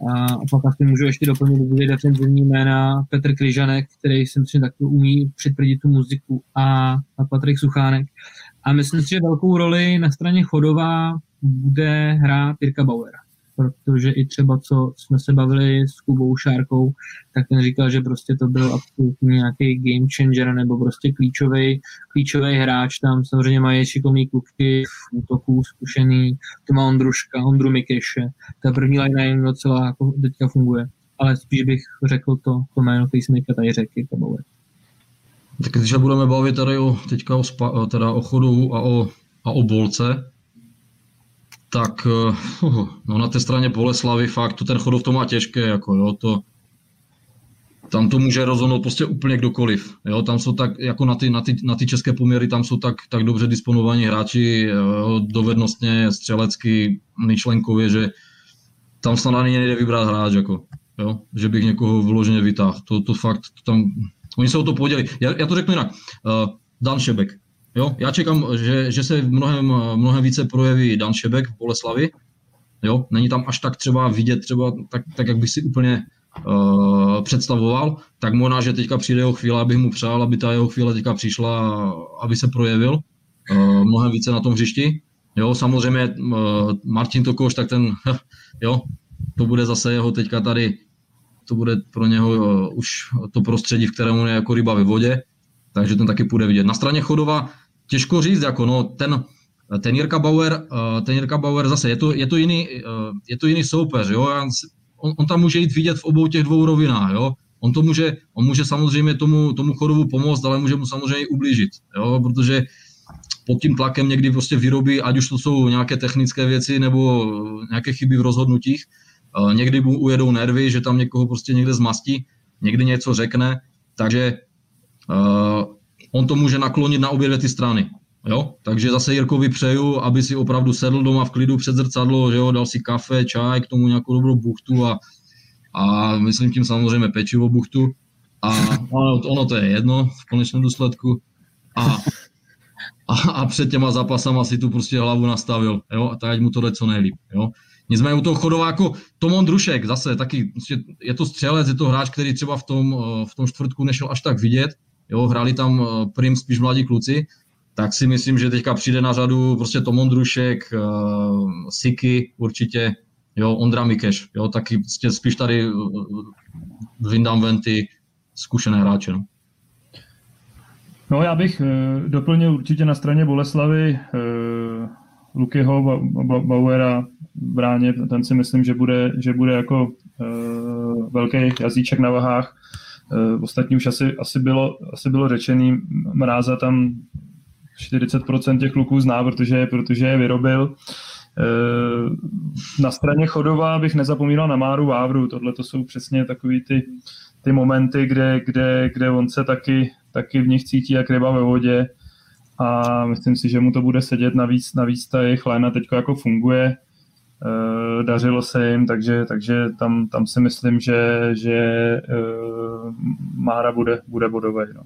A, a pak asi můžu ještě doplnit dvě defenzivní jména, Petr Kryžanek, který si myslím, taky umí přitvrdit tu muziku, a, a Patrik Suchánek. A myslím si, že velkou roli na straně Chodová bude hrát Jirka Bauer. Protože i třeba, co jsme se bavili s Kubou Šárkou, tak ten říkal, že prostě to byl absolutně nějaký game changer nebo prostě klíčový, klíčový hráč. Tam samozřejmě mají šikovný kluky v útoku, zkušený, to má Ondruška, Ondru Mikeše. Ta první line jim docela jako teďka funguje. Ale spíš bych řekl to, to jméno, jsme tady řekl, Jirka Bauer. Tak když budeme bavit tady o, teďka o, spa, teda o chodu a o, a o bolce, tak uh, no na té straně Boleslavy fakt to ten Chodov to má těžké, jako jo, to, tam to může rozhodnout prostě úplně kdokoliv. Jo? Tam jsou tak, jako na ty, na, ty, na ty české poměry, tam jsou tak, tak dobře disponovaní hráči, jo? dovednostně, střelecky, myšlenkově, že tam snad ani nejde vybrat hráč, jako, jo? že bych někoho vloženě vytáhl. To, to fakt, to tam, oni se o to podělí. Já, já to řeknu jinak. Uh, Dan Šebek, Jo, já čekám, že, že se mnohem, mnohem více projeví Dan Šebek v Boleslavi. Jo, není tam až tak třeba vidět, třeba tak, tak jak bych si úplně uh, představoval, tak možná, že teďka přijde jeho chvíle, abych mu přál, aby ta jeho chvíle teďka přišla, aby se projevil uh, mnohem více na tom hřišti. Jo, samozřejmě uh, Martin Tokoš, tak ten, jo, to bude zase jeho teďka tady, to bude pro něho uh, už to prostředí, v kterém je jako ryba ve vodě, takže ten taky půjde vidět. Na straně Chodova těžko říct, jako no, ten, ten Jirka Bauer, eh, ten Jirka Bauer zase, je to, je to, jiný, eh, je to jiný soupeř, jo? On, on, tam může jít vidět v obou těch dvou rovinách, jo? On, to může, on může samozřejmě tomu, tomu chodovu pomoct, ale může mu samozřejmě ublížit, jo? protože pod tím tlakem někdy prostě vyrobí, ať už to jsou nějaké technické věci nebo nějaké chyby v rozhodnutích, eh, někdy mu ujedou nervy, že tam někoho prostě někde zmastí, někdy něco řekne, takže on to může naklonit na obě dvě ty strany. Jo? Takže zase Jirkovi přeju, aby si opravdu sedl doma v klidu před zrcadlo, že jo? dal si kafe, čaj, k tomu nějakou dobrou buchtu a, a myslím tím samozřejmě pečivo buchtu a ono, to je jedno v konečném důsledku a, a, a před těma zápasama si tu prostě hlavu nastavil, jo, a tak mu to jde co nejlíp, jo. Nicméně u toho chodova jako Tomon Drušek zase taky, prostě je to střelec, je to hráč, který třeba v tom, v tom čtvrtku nešel až tak vidět, jo, hráli tam prim spíš mladí kluci, tak si myslím, že teďka přijde na řadu prostě Tomon Drušek, uh, Siky určitě, jo, Ondra Mikeš, jo, taky prostě spíš tady vyndám ven ty zkušené hráče, no. No já bych uh, doplnil určitě na straně Boleslavy uh, Lukyho Bauera v bráně, ten si myslím, že bude, že bude jako uh, velký jazyček na vahách. Uh, ostatní už asi, asi, bylo, asi bylo řečený, Mráza tam 40% těch kluků zná, protože, protože je vyrobil. Uh, na straně Chodova bych nezapomínal na Máru Vávru, tohle to jsou přesně takový ty, ty momenty, kde, kde, kde on se taky, taky v nich cítí jak ryba ve vodě. A myslím si, že mu to bude sedět navíc, navíc ta jejich léna teď jako funguje, dařilo se jim, takže, takže tam, tam si myslím, že, že e, Mára bude, bude bodový. No.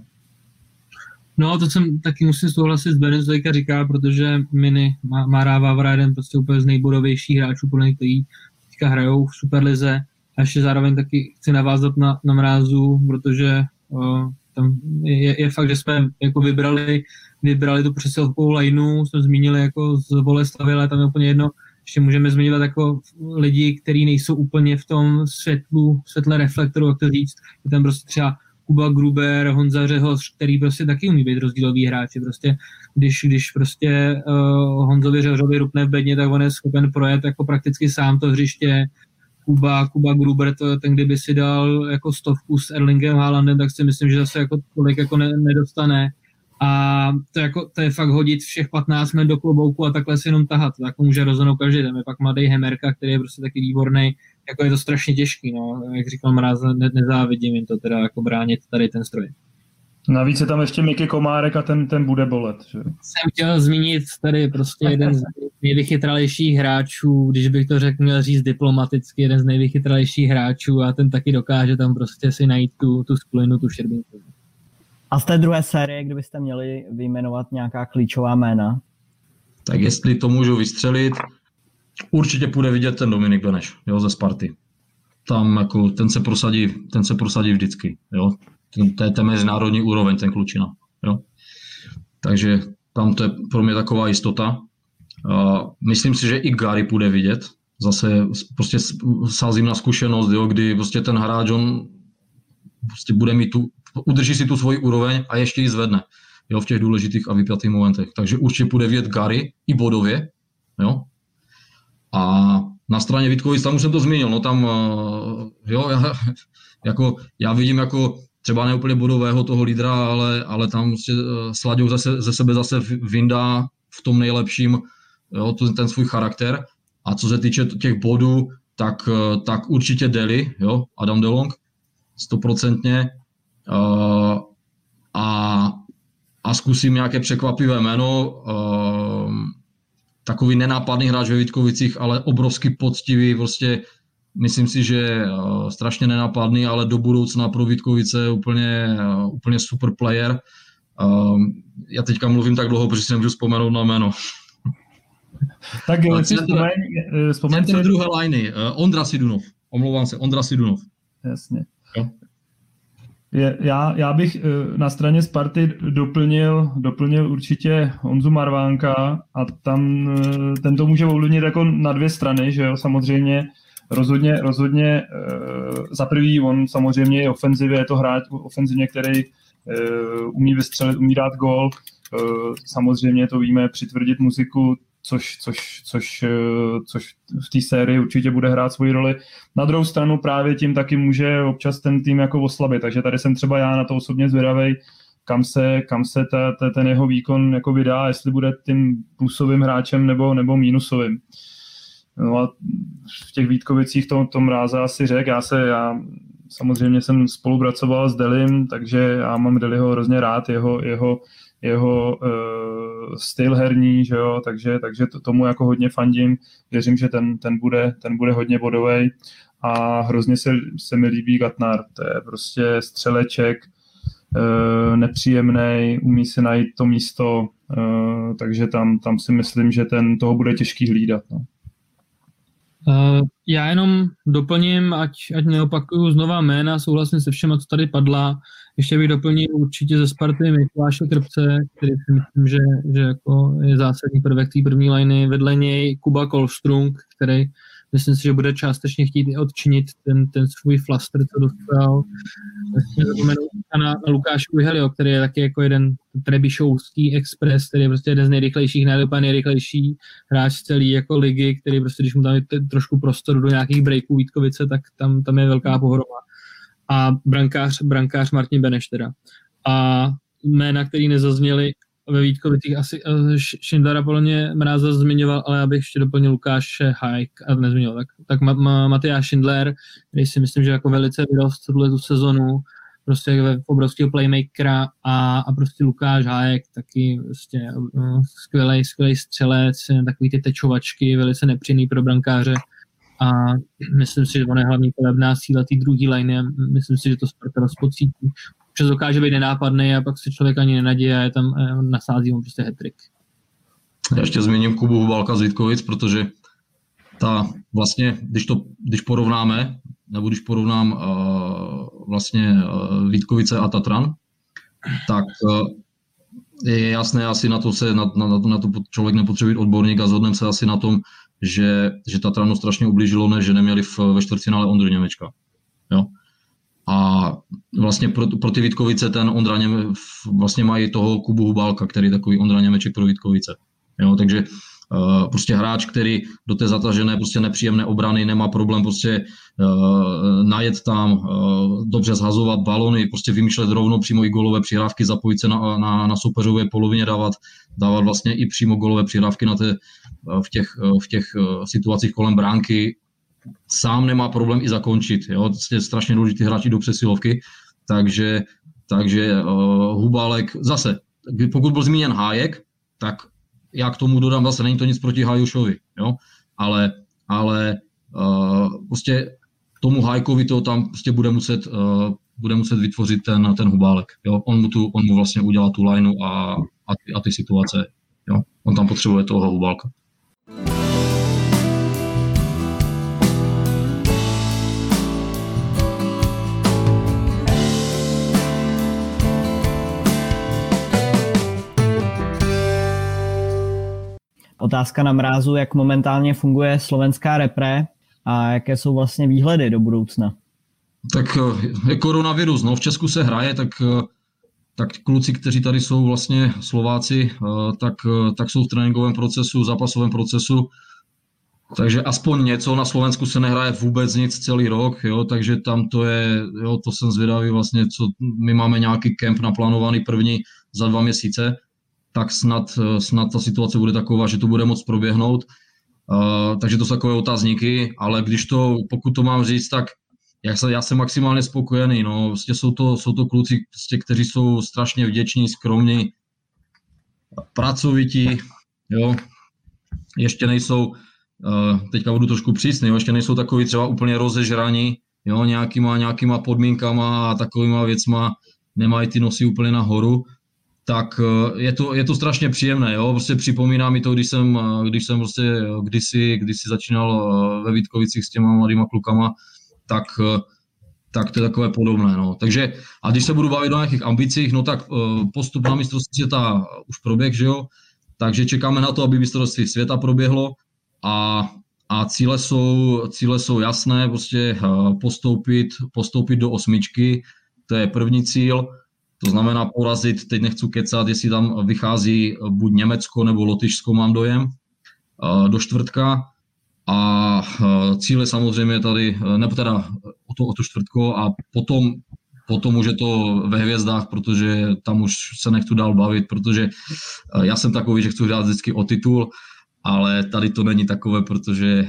No, to jsem taky musím souhlasit s Benem Zlejka říká, protože Mini Mára Vávra je jeden prostě úplně z nejbodovějších hráčů, podle který teďka hrajou v Superlize. A ještě zároveň taky chci navázat na, na mrázu, protože uh, tam je, je, fakt, že jsme jako vybrali vybrali tu přesilovkou lineu, jsme zmínili jako z Boleslavy, ale tam je úplně jedno, ještě můžeme zmínit jako lidi, kteří nejsou úplně v tom světlu, světle reflektoru, jak to říct. Je tam prostě třeba Kuba Gruber, Honza Řehoř, který prostě taky umí být rozdílový hráči. Prostě, když, když prostě uh, Honzovi Řehořovi rupne v bedně, tak on je schopen projet jako prakticky sám to hřiště. Kuba, Kuba Gruber, to, ten kdyby si dal jako stovku s Erlingem Haalandem, tak si myslím, že zase jako tolik jako ne, nedostane a to, jako, to je fakt hodit všech 15 minut do klobouku a takhle si jenom tahat. To jako může rozhodnout každý. Tam je pak mladý Hemerka, který je prostě taky výborný. Jako je to strašně těžký, no. Jak říkal Mráz, ne, nezávidím jim to teda jako bránit tady ten stroj. Navíc je tam ještě Miky Komárek a ten, ten bude bolet. Že? Jsem chtěl zmínit tady prostě jeden z nejvychytralejších hráčů, když bych to řekl, měl říct diplomaticky, jeden z nejvychytralejších hráčů a ten taky dokáže tam prostě si najít tu, tu splinu, tu šerbinku. A z té druhé série, kdybyste měli vyjmenovat nějaká klíčová jména? Tak jestli to můžu vystřelit, určitě půjde vidět ten Dominik Beneš, jo, ze Sparty. Tam jako, ten se prosadí, ten se prosadí vždycky, jo. Ten, to je ten mezinárodní úroveň, ten klučina, jo. Takže tam to je pro mě taková jistota. Uh, myslím si, že i Gary půjde vidět. Zase prostě sázím na zkušenost, jo, kdy prostě ten hráč, on prostě bude mít tu udrží si tu svoji úroveň a ještě ji zvedne jo, v těch důležitých a vypjatých momentech. Takže určitě půjde vět Gary i bodově. Jo. A na straně Vítkovic, tam už jsem to zmínil, no tam, eh, jo, já, jako, já vidím jako třeba neúplně bodového toho lídra, ale, ale tam prostě eh, Slaďou zase, ze sebe zase vyndá v tom nejlepším jo, ten svůj charakter. A co se týče těch bodů, tak, eh, tak určitě Deli, jo, Adam Delong, stoprocentně, a, a zkusím nějaké překvapivé jméno. Uh, takový nenápadný hráč ve Vítkovicích, ale obrovsky poctivý, prostě myslím si, že uh, strašně nenápadný, ale do budoucna pro Vítkovice úplně, uh, úplně super player. Já teďka mluvím tak dlouho, protože si nemůžu vzpomenout na jméno. Tak jo, si vzpomeň, vzpomeň druhé liny, Ondra Sidunov. Omlouvám se, Ondra Sidunov. Jasně. Jo. Je, já, já bych eh, na straně Sparty doplnil, doplnil určitě Honzu Marvánka a tam eh, ten to může ovlivnit jako na dvě strany, že jo, samozřejmě. Rozhodně, rozhodně eh, za prvý on samozřejmě je ofenzivě, je to hráč ofenzivně, který umí vystřelit, umí dát gol, samozřejmě to víme, přitvrdit muziku, což, což, což, eh, což v té sérii určitě bude hrát svoji roli. Na druhou stranu právě tím taky může občas ten tým jako oslabit, takže tady jsem třeba já na to osobně zvědavý, kam se, kam se ta, ta, ten jeho výkon jako vydá, jestli bude tím plusovým hráčem nebo, nebo mínusovým. No a v těch Vítkovicích to, to mráza asi řek, já se, já samozřejmě jsem spolupracoval s Delim, takže já mám Deliho hrozně rád, jeho, jeho jeho uh, styl herní, že jo, takže, takže to, tomu jako hodně fandím, věřím, že ten, ten, bude, ten bude hodně bodový a hrozně se, se mi líbí Gatnar. To je prostě střeleček, eh, nepříjemný, umí si najít to místo, eh, takže tam, tam si myslím, že ten toho bude těžký hlídat. No. Uh, já jenom doplním, ať, ať neopakuju znova jména, souhlasím se všema, co tady padla. Ještě bych doplnil určitě ze Sparty Mikuláše Krpce, který si myslím, že, že jako je zásadní prvek té první liny. Vedle něj Kuba Kolstrung, který myslím si, že bude částečně chtít odčinit ten, ten svůj flaster, co dostal. na, na Lukáš Uhelio, který je taky jako jeden trebišovský express, který je prostě jeden z nejrychlejších, nejlepší nejrychlejší hráč z celé jako ligy, který prostě, když mu tam je trošku prostoru do nějakých breaků Vítkovice, tak tam, tam je velká pohroma. A brankář, brankář Martin Beneš teda. A jména, který nezazněly, ve Vítkovicích asi uh, Schindlera podle mě Mráza zmiňoval, ale abych ještě doplnil Lukáše Hajk a nezmínil, tak, tak Ma- Ma- Matyáš který si myslím, že jako velice vyrost tuhle tu sezonu, prostě ve obrovského playmakera a, a prostě Lukáš Hájek, taky prostě uh, skvělý, skvělý střelec, takový ty tečovačky, velice nepříjemný pro brankáře a myslím si, že on je hlavní kolebná síla té druhé liney a myslím si, že to Sparta rozpocítí občas dokáže být nenápadný a pak se člověk ani nenaděje a je tam eh, nasází mu prostě hetrik. Já ještě zmíním Kubu Hubalka z Vítkovic, protože ta vlastně, když to když porovnáme, nebo když porovnám uh, vlastně uh, Vítkovice a Tatran, tak uh, je jasné, asi na to se na, na, na to člověk nepotřebuje odborník a zhodneme se asi na tom, že, že Tatranu strašně ublížilo, ne, že neměli v, ve čtvrtfinále Ondru Němečka. Jo? A vlastně pro, pro ty Vítkovice ten Ondra Něme, vlastně mají toho Kubu Hubálka, který je takový Ondra Němeček pro Vítkovice. Jo, takže uh, prostě hráč, který do té zatažené, prostě nepříjemné obrany nemá problém prostě uh, najet tam, uh, dobře zhazovat balony, prostě vymýšlet rovnou přímo i golové přihrávky, zapojit se na, na, na soupeřové polovině, dávat, dávat vlastně i přímo golové přihrávky na té, v těch, v těch situacích kolem bránky, sám nemá problém i zakončit. Jo? Je strašně důležitý hráči do přesilovky, takže, takže uh, Hubálek zase, pokud byl zmíněn Hájek, tak já k tomu dodám zase, není to nic proti Hajušovi, jo? ale, ale uh, prostě tomu Hajkovi to tam prostě bude muset, uh, bude muset vytvořit ten, ten Hubálek. Jo? On, mu tu, on mu vlastně udělá tu lineu a, a, ty, a ty situace. Jo? On tam potřebuje toho Hubálka. Otázka na mrázu, jak momentálně funguje slovenská repre a jaké jsou vlastně výhledy do budoucna? Tak eh, je koronavirus, no v Česku se hraje, tak, eh, tak kluci, kteří tady jsou vlastně Slováci, eh, tak, tak jsou v tréninkovém procesu, zápasovém procesu, takže aspoň něco, na Slovensku se nehraje vůbec nic celý rok, jo, takže tam to je, jo, to jsem zvědavý vlastně, co my máme nějaký kemp naplánovaný první za dva měsíce, tak snad, eh, snad ta situace bude taková, že to bude moc proběhnout. Uh, takže to jsou takové otázníky, ale když to, pokud to mám říct, tak já, se, já jsem maximálně spokojený. No. Vlastně jsou, to, jsou to kluci, vlastně, kteří jsou strašně vděční, skromní, pracovití, jo. Ještě nejsou, uh, teďka budu trošku přísný, jo. ještě nejsou takový třeba úplně rozežraní, jo, nějakýma, nějakýma podmínkama a takovýma věcma, nemají ty nosy úplně nahoru, tak eh, je to, je to strašně příjemné. Jo? Prostě připomíná mi to, když jsem, eh, když jsem prostě eh, kdysi, kdysi začínal ve Vítkovicích s těma mladýma klukama, tak, tak to je takové podobné. No. Takže, a když se budu bavit o nějakých ambicích, no tak postup na mistrovství světa už proběh, že jo? Takže čekáme na to, aby mistrovství světa proběhlo a, a cíle, jsou, cíle jsou jasné, prostě postoupit, postoupit do osmičky, to je první cíl, to znamená porazit, teď nechci kecat, jestli tam vychází buď Německo nebo Lotyšsko, mám dojem, do čtvrtka. A cíle samozřejmě tady, nebo teda o to, o to čtvrtko a potom, potom už je to ve hvězdách, protože tam už se nechci dál bavit, protože já jsem takový, že chci hrát vždycky o titul, ale tady to není takové, protože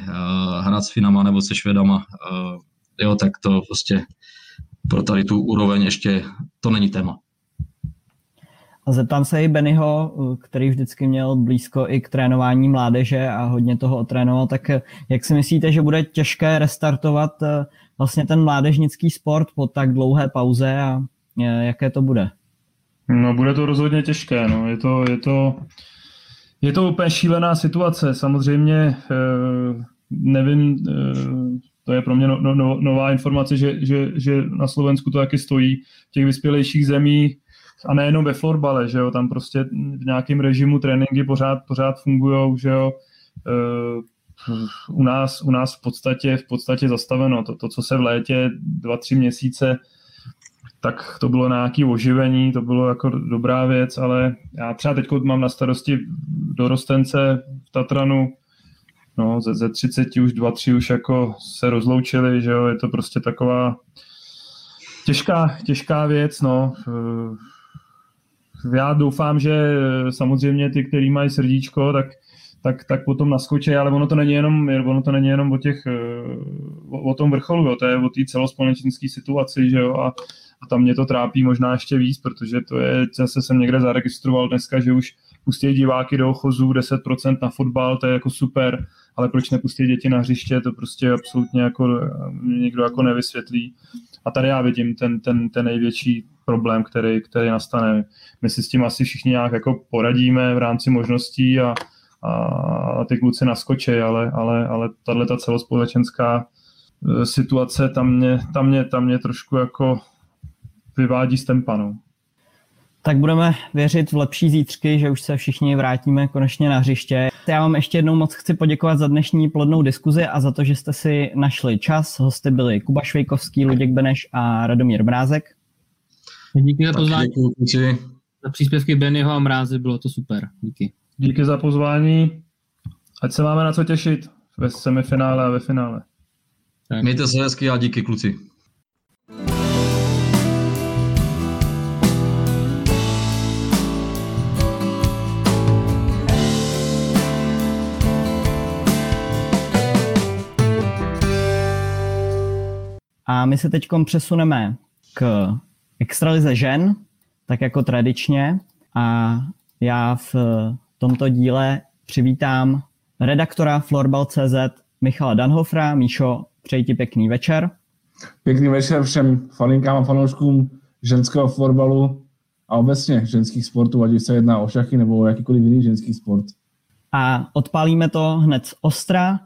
hrát s Finama nebo se Švedama, jo, tak to prostě pro tady tu úroveň ještě to není téma. A zeptám se i Bennyho, který vždycky měl blízko i k trénování mládeže a hodně toho otrénoval, tak jak si myslíte, že bude těžké restartovat vlastně ten mládežnický sport po tak dlouhé pauze a jaké to bude? No, bude to rozhodně těžké. No. Je, to, je, to, je to úplně šílená situace. Samozřejmě eh, nevím, eh, to je pro mě no, no, no, nová informace, že, že, že na Slovensku to taky stojí v těch vyspělejších zemích a nejenom ve florbale, že jo, tam prostě v nějakém režimu tréninky pořád, pořád fungují, že jo, eh, u nás, u nás v podstatě, v podstatě zastaveno. To, to, co se v létě dva, tři měsíce tak to bylo nějaké oživení, to bylo jako dobrá věc, ale já třeba teď mám na starosti dorostence v Tatranu, no ze, ze 30 už dva, tři už jako se rozloučili, že jo, je to prostě taková těžká, těžká věc, no. Já doufám, že samozřejmě ty, kteří mají srdíčko, tak, tak, tak potom naskočí, ale ono to není jenom, ono to není jenom o těch, o, o tom vrcholu, jo, to je o té celospolečenské situaci, že jo, a a tam mě to trápí možná ještě víc, protože to je, zase jsem někde zaregistroval dneska, že už pustí diváky do ochozu 10% na fotbal, to je jako super, ale proč nepustí děti na hřiště, to prostě absolutně jako nikdo jako nevysvětlí. A tady já vidím ten, ten, ten největší problém, který, který nastane. My si s tím asi všichni nějak jako poradíme v rámci možností a, a ty kluci naskočí, ale, ale, ale tahle ta celospolečenská e, situace tam mě, tam mě, tam mě trošku jako vyvádí z tempa. No. Tak budeme věřit v lepší zítřky, že už se všichni vrátíme konečně na hřiště. Já vám ještě jednou moc chci poděkovat za dnešní plodnou diskuzi a za to, že jste si našli čas. Hosty byli Kuba Švejkovský, Luděk Beneš a Radomír Brázek. Díky za pozvání. Díky. Za příspěvky Bennyho a Mrázy bylo to super. Díky. Díky za pozvání. Ať se máme na co těšit ve semifinále a ve finále. Tak. Mějte se hezky a díky kluci. A my se teď přesuneme k extralize žen, tak jako tradičně. A já v tomto díle přivítám redaktora Florbal.cz Michala Danhofra. Míšo, přeji ti pěkný večer. Pěkný večer všem faninkám a fanouškům ženského florbalu a obecně ženských sportů, ať se jedná o šachy nebo o jakýkoliv jiný ženský sport. A odpálíme to hned z ostra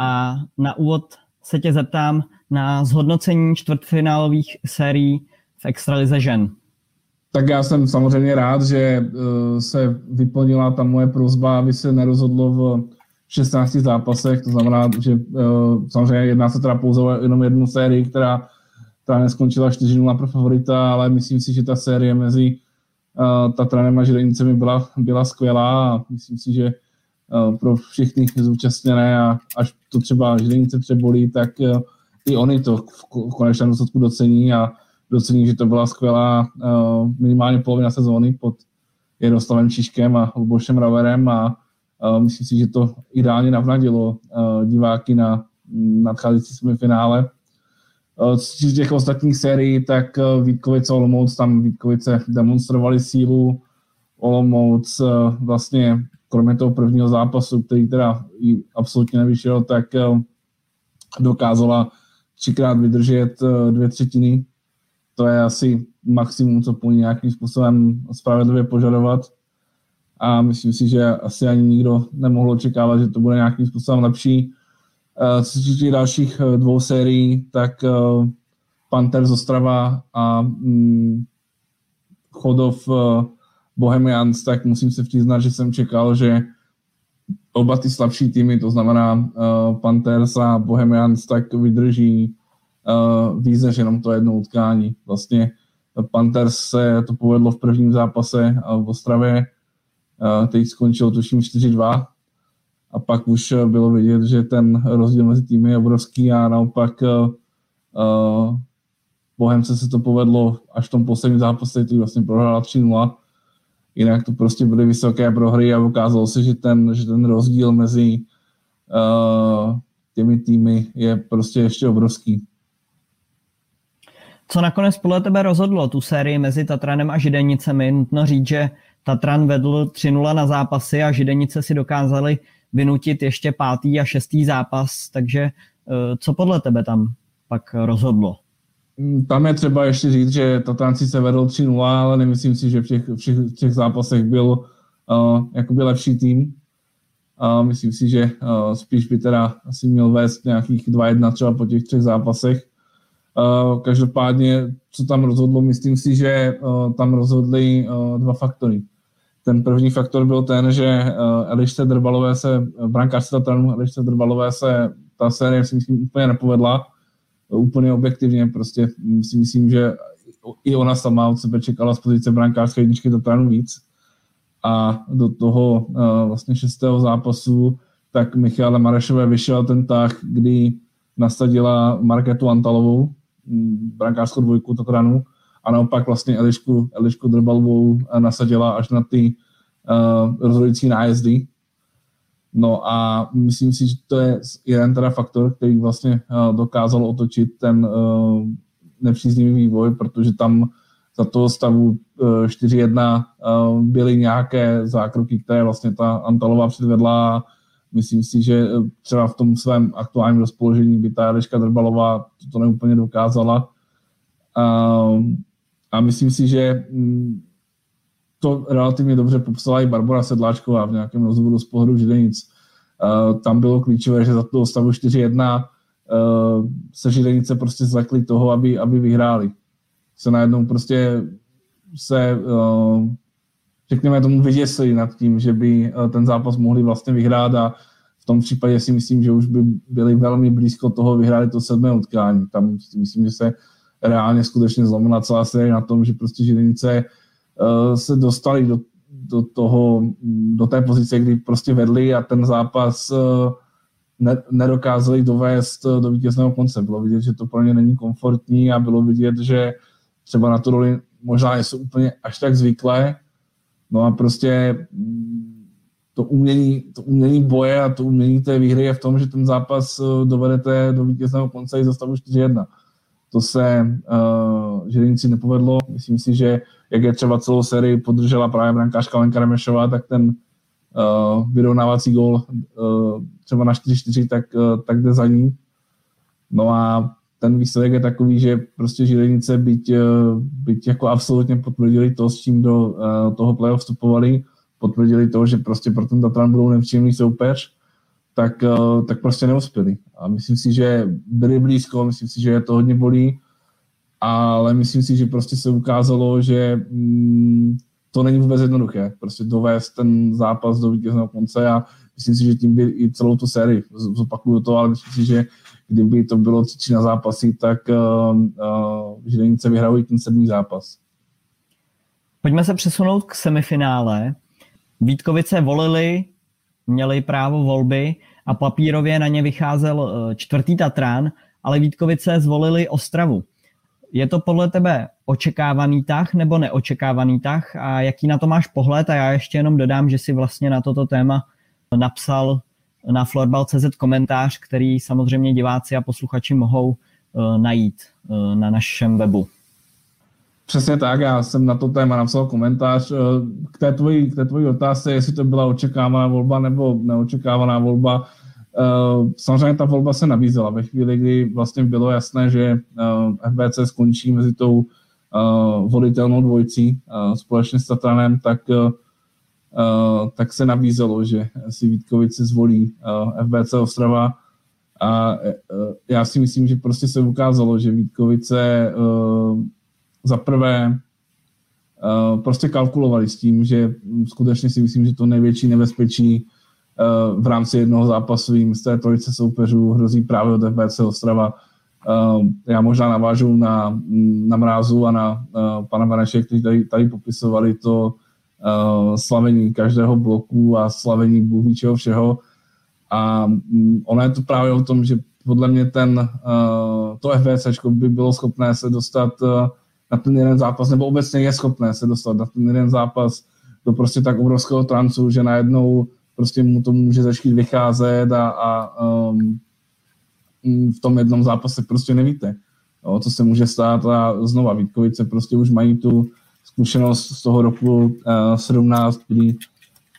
a na úvod se tě zeptám, na zhodnocení čtvrtfinálových sérií v Extralize žen? Tak já jsem samozřejmě rád, že eh, se vyplnila ta moje prozba, aby se nerozhodlo v 16 zápasech, to znamená, že eh, samozřejmě jedná se teda pouze jenom jednu sérii, která, která neskončila 4-0 pro favorita, ale myslím si, že ta série mezi uh, Tatranem a Žilenicemi byla, byla skvělá a myslím si, že pro všechny zúčastněné a až to třeba Žilinice přebolí, tak i oni to v konečném důsledku docení a docení, že to byla skvělá uh, minimálně polovina sezóny pod Jaroslavem Čiškem a Lubošem Raverem a uh, myslím si, že to ideálně navnadilo uh, diváky na nadcházející semifinále. Z těch ostatních sérií, tak Vítkovice Olomouc, tam Vítkovice demonstrovali sílu, Olomouc vlastně kromě toho prvního zápasu, který teda absolutně nevyšel, tak dokázala třikrát vydržet eh, dvě třetiny. To je asi maximum, co po nějakým způsobem spravedlivě požadovat. A myslím si, že asi ani nikdo nemohl očekávat, že to bude nějakým způsobem lepší. Eh, co se týče dalších eh, dvou sérií, tak Panther z Ostrava a mm, Chodov Bohemians, tak musím se přiznat, že jsem čekal, že oba ty slabší týmy, to znamená uh, Panthers a Bohemians, tak vydrží uh, víc než jenom to jedno utkání. Vlastně Panthers se to povedlo v prvním zápase v Ostravě, uh, teď skončil tuším 4-2 a pak už bylo vidět, že ten rozdíl mezi týmy je obrovský a naopak uh, uh, Bohemce se to povedlo až v tom posledním zápase, který vlastně prohrála 3-0 jinak to prostě byly vysoké prohry a ukázalo se, že ten, že ten rozdíl mezi uh, těmi týmy je prostě ještě obrovský. Co nakonec podle tebe rozhodlo tu sérii mezi Tatranem a Židenicemi? Nutno říct, že Tatran vedl 3-0 na zápasy a Židenice si dokázali vynutit ještě pátý a šestý zápas, takže eh, co podle tebe tam pak rozhodlo? Mm, tam je třeba ještě říct, že Tatran se vedl 3-0, ale nemyslím si, že v těch, v těch, v těch zápasech byl uh, jakoby lepší tým. Uh, myslím si, že uh, spíš by teda asi měl vést nějakých 2-1 třeba po těch třech zápasech. Uh, každopádně, co tam rozhodlo, myslím si, že uh, tam rozhodly uh, dva faktory. Ten první faktor byl ten, že uh, Elišce Drbalové se, brankářce Tatranu, Elišce Drbalové se ta série si myslím úplně nepovedla, úplně objektivně, prostě si myslím, že i ona sama od sebe čekala z pozice brankářské jedničky Tatranu víc. A do toho uh, vlastně šestého zápasu tak Michále Marešové vyšel ten tah, kdy nasadila Marketu Antalovou, brankářskou dvojku Tatranu, a naopak vlastně Elišku, Elišku Drbalovou nasadila až na ty uh, rozhodující nájezdy. No a myslím si, že to je jeden teda faktor, který vlastně uh, dokázal otočit ten uh, nepříznivý vývoj, protože tam za toho stavu uh, 4-1 uh, byly nějaké zákroky, které vlastně ta Antalová předvedla myslím si, že třeba v tom svém aktuálním rozpoložení by ta Eliška Drbalová to neúplně dokázala. A myslím si, že mm, to relativně dobře popsala i Barbara Sedláčková v nějakém rozhovoru z pohledu Židenic. Uh, tam bylo klíčové, že za toho stavu 4-1 uh, se Židenice prostě zlekli toho, aby, aby vyhráli. Se najednou prostě se, uh, řekněme tomu, vyděsili nad tím, že by uh, ten zápas mohli vlastně vyhrát a v tom případě si myslím, že už by byli velmi blízko toho vyhráli to sedmé utkání. Tam si myslím, že se reálně skutečně zlomila celá série na tom, že prostě Židenice se dostali do, do toho, do té pozice, kdy prostě vedli a ten zápas uh, ne, nedokázali dovést do vítězného konce. Bylo vidět, že to pro ně není komfortní a bylo vidět, že třeba na tu roli možná nejsou úplně až tak zvyklé. No a prostě mm, to umění, to umění boje a to umění té výhry je v tom, že ten zápas eh, dovedete do vítězného konce i za stavu 4-1. To se uh, Žilinici nepovedlo. Myslím si, že jak je třeba celou sérii podržela právě brankářka Lenka Remešová, tak ten uh, vyrovnávací gól uh, třeba na 4-4, tak, uh, tak jde za ní. No a ten výsledek je takový, že prostě Žilinice byť, byť jako absolutně potvrdili to, s čím do uh, toho playoff vstupovali, potvrdili to, že prostě pro ten Tatran budou nepříjemný soupeř, tak, uh, tak prostě neuspěli. A myslím si, že byli blízko, myslím si, že je to hodně bolí, ale myslím si, že prostě se ukázalo, že mm, to není vůbec jednoduché, prostě dovést ten zápas do vítězného konce a myslím si, že tím by i celou tu sérii, zopakuju to, ale myslím si, že kdyby to bylo tři na zápasy, tak uh, uh, Žilinice vyhrají ten sedmý zápas. Pojďme se přesunout k semifinále. Vítkovice volili, měli právo volby a papírově na ně vycházel eh, čtvrtý Tatran, ale Vítkovice zvolili Ostravu. Je to podle tebe očekávaný tah nebo neočekávaný tah a jaký na to máš pohled? A já ještě jenom dodám, že si vlastně na toto téma napsal na florbal.cz komentář, který samozřejmě diváci a posluchači mohou uh, najít uh, na našem webu. Přesně tak, já jsem na to téma napsal komentář. K té tvojí, k té tvojí otázce, jestli to byla očekávaná volba nebo neočekávaná volba, Uh, samozřejmě ta volba se nabízela ve chvíli, kdy vlastně bylo jasné, že uh, FBC skončí mezi tou volitelnou dvojcí společně s Tatranem, tak, tak se nabízelo, že si Vítkovice zvolí FBC Ostrava a já si myslím, že prostě se ukázalo, že Vítkovice za prvé uh, prostě kalkulovali s tím, že skutečně si myslím, že to největší nebezpečí Eh, v rámci jednoho zápasu jim z té trojice soupeřů hrozí právě od FBC Ostrava. Eh, já možná navážu na, na Mrázu a na eh, pana Vaneše, kteří tady, tady popisovali to slavení každého bloku a slavení Bůh čeho všeho. A mm, ono je to právě o tom, že podle mě ten, to FBC by bylo schopné se dostat na ten jeden zápas, nebo obecně je schopné se dostat na ten jeden zápas do prostě tak obrovského trancu, že najednou prostě mu to může začít vycházet a, a um, v tom jednom zápase prostě nevíte. jo, co se může stát a znova Vítkovice prostě už mají tu zkušenost z toho roku uh, 17, kdy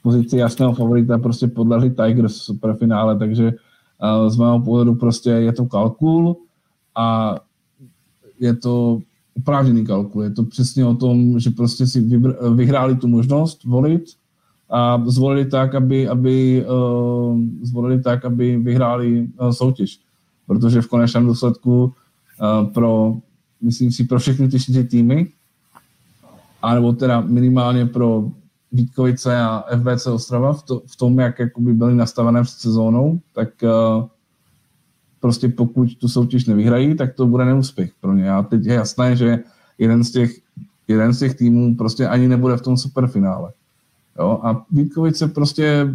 pozici jasného favorita prostě podlehli Tigers v superfinále, takže uh, z mého pohledu prostě je to kalkul a je to oprávněný kalkul. Je to přesně o tom, že prostě si vybr- vyhráli tu možnost volit a zvolili tak, aby, aby, uh, zvolili tak, aby vyhráli uh, soutěž. Protože v konečném důsledku uh, pro, myslím si, pro všechny ty čtyři týmy, anebo teda minimálně pro Vítkovice a FBC Ostrava v, to, v tom, jak jakoby byly nastavené před sezónou, tak uh, prostě pokud tu soutěž nevyhrají, tak to bude neúspěch pro ně. A teď je jasné, že jeden z těch, jeden z těch týmů prostě ani nebude v tom superfinále. Jo? A Vítkovice prostě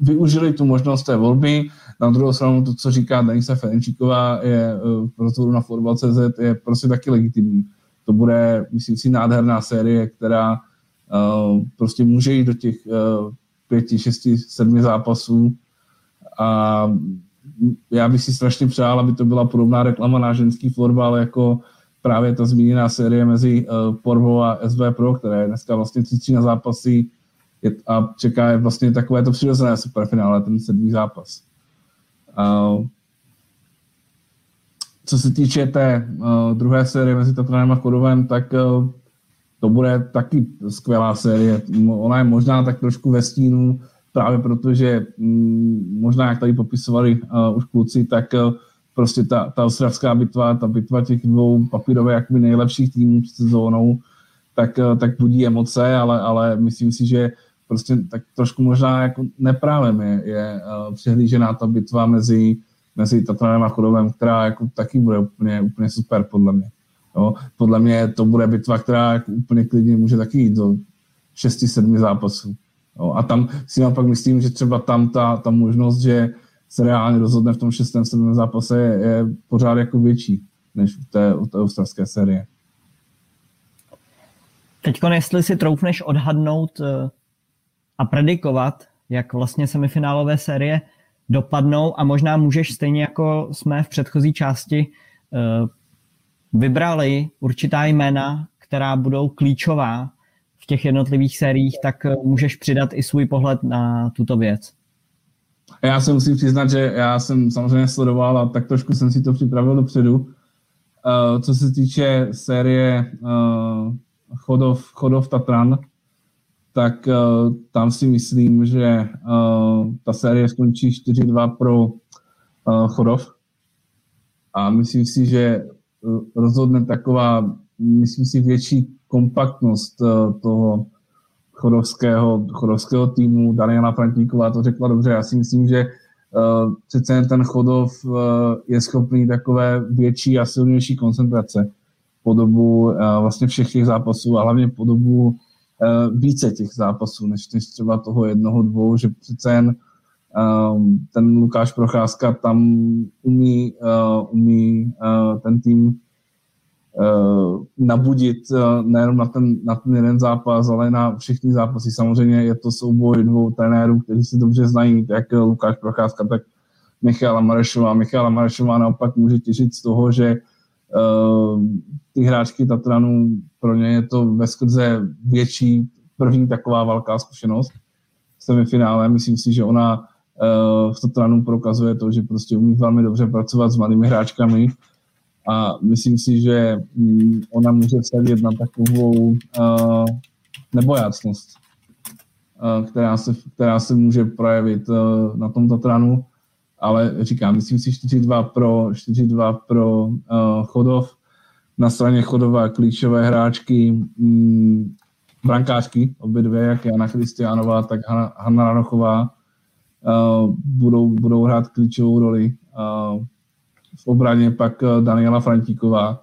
využili tu možnost té volby. Na druhou stranu to, co říká Denisa Ferenčíková je v rozhovoru na Fotbal.cz je prostě taky legitimní. To bude, myslím si, nádherná série, která uh, prostě může jít do těch uh, pěti, šesti, sedmi zápasů a já bych si strašně přál, aby to byla podobná reklama na ženský florbal, jako právě ta zmíněná série mezi uh, Porvou a SV Pro, které dneska vlastně 3 na zápasy a čeká je vlastně takové to přirozené superfinále, ten sedmý zápas. Uh, co se týče té uh, druhé série mezi Tatranem a Chodovem, tak uh, to bude taky skvělá série. Ona je možná tak trošku ve stínu právě protože mm, možná, jak tady popisovali uh, už kluci, tak uh, prostě ta, ta ostravská bitva, ta bitva těch dvou papírové jakoby nejlepších týmů před sezónou, tak, uh, tak budí emoce, ale, ale myslím si, že prostě tak trošku možná jako neprávem je, je uh, přehlížená ta bitva mezi, mezi Tatranem a Chodovem, která jako taky bude úplně, úplně super podle mě. Jo? Podle mě to bude bitva, která jako úplně klidně může taky jít do 6-7 zápasů. Jo, a tam si naopak myslím, že třeba tam ta, ta možnost, že se reálně rozhodne v tom šestém, sedmém zápase je, je pořád jako větší než v té, v té australské série. Teď, jestli si troufneš odhadnout eh, a predikovat, jak vlastně semifinálové série dopadnou a možná můžeš stejně jako jsme v předchozí části eh, vybrali určitá jména, která budou klíčová těch jednotlivých sériích, tak eh, můžeš přidat i svůj pohled na tuto věc. Já se musím přiznat, že já jsem samozřejmě sledoval a tak trošku jsem si to připravil dopředu. Uh, co se týče série uh, Chodov, Chodov Tatran, tak uh, tam si myslím, že uh, ta série skončí 4-2 pro uh, Chodov. A myslím si, že rozhodne taková, myslím si, větší kompaktnost eh, toho chodovského, chodovského týmu. Daniela Frantíková to řekla dobře. Já si myslím, že uh, přece ten Chodov uh, je schopný takové větší a silnější koncentrace po dobu vlastně všech těch zápasů a hlavně po dobu více těch zápasů, než, než třeba toho jednoho, dvou, že přece jen um, ten Lukáš Procházka tam umí, umí ten tým Eh, nabudit eh, nejenom na ten, na ten jeden zápas, ale na všechny zápasy. Samozřejmě je to souboj dvou trenérů, kteří se dobře znají, jak Lukáš Procházka, tak Michala Marešová. Michala Marešová naopak může těšit z toho, že uh, ty hráčky Tatranu, pro ně je to ve skrze větší první taková velká zkušenost v semifinále. Myslím si, že ona uh, v Tatranu prokazuje to, že prostě umí velmi dobře pracovat s mladými hráčkami, a myslím si, že mm, ona může vsadit na takovou uh, nebojácnost, uh, která, se, která se může projevit uh, na tom Tatranu, ale říkám, myslím si 4-2 pro, 4-2 pro uh, Chodov, na straně Chodova klíčové hráčky, mm, brankářky, obě dvě, jak Jana Christianová, tak Hanna, Hanna Ranochová, uh, budou, budou hrát klíčovou roli. Uh, v obraně pak eh, Daniela Frantíková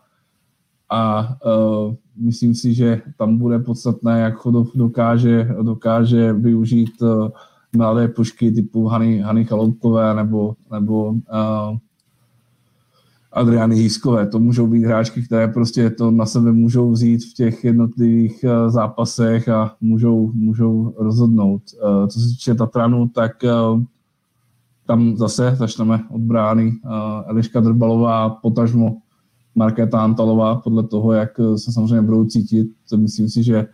a uh, myslím si, že tam bude podstatné, jak Chodov dokáže, dokáže využít uh, mladé pušky typu Hany, Hany Chaloupkové nebo, nebo uh, Adriany Hýskové. To můžou být hráčky, které prostě to na sebe můžou vzít v těch jednotlivých uh, zápasech a můžou, můžou rozhodnout. Uh, co se týče Tatranu, tak uh, tam zase začneme od brány uh, Eliška Drbalová, potažmo Markéta Antalová, podle toho, jak se samozřejmě budou cítit. Myslím si, že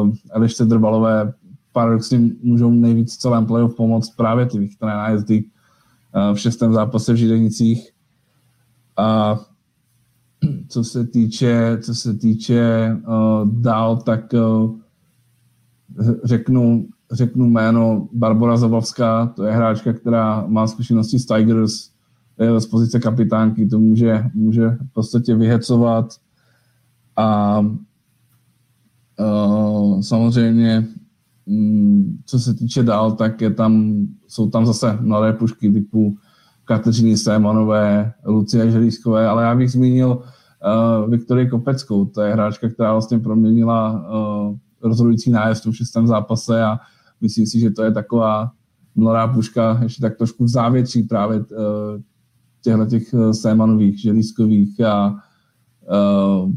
uh, Elišce Drbalové paradoxně můžou nejvíc v celém playoff pomoct právě ty vychytané nájezdy v šestém zápase v Židenicích. A co se týče, co se týče uh, dál, tak uh, řeknu, řeknu jméno Barbara Zabavská, to je hráčka, která má zkušenosti s Tigers, je z pozice kapitánky, to může, může v podstatě vyhecovat. A uh, samozřejmě um, co se týče dál, tak je tam, jsou tam zase mladé pušky typu Kateřiny Sémanové, Lucie Želískové, ale já bych zmínil uh, Viktorii Kopeckou, to je hráčka, která vlastně proměnila uh, rozhodující nájezd v šestém zápase a myslím si, že to je taková mladá puška, ještě tak trošku v závětří právě uh, těchto těch Sémanových, Želízkových a uh,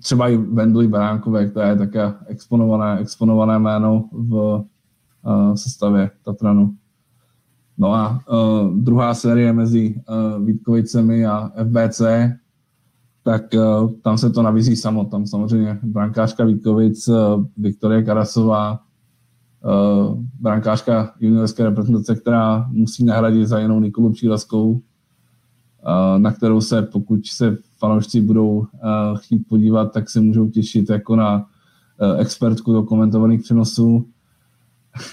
třeba i Vendley Baránkové, která je také exponované, exponované jméno v sestavě Tatranu. No a uh, druhá série mezi uh, Vítkovicemi a FBC, tak uh, tam se to nabízí samo. Tam samozřejmě brankářka Vítkovic, uh, Viktorie Karasová, brankářka juniorské reprezentace, která musí nahradit za jinou Nikolu Přílaskou, uh, na kterou se, pokud se fanoušci budou uh, chtít podívat, tak se můžou těšit jako na expertku do komentovaných přenosů.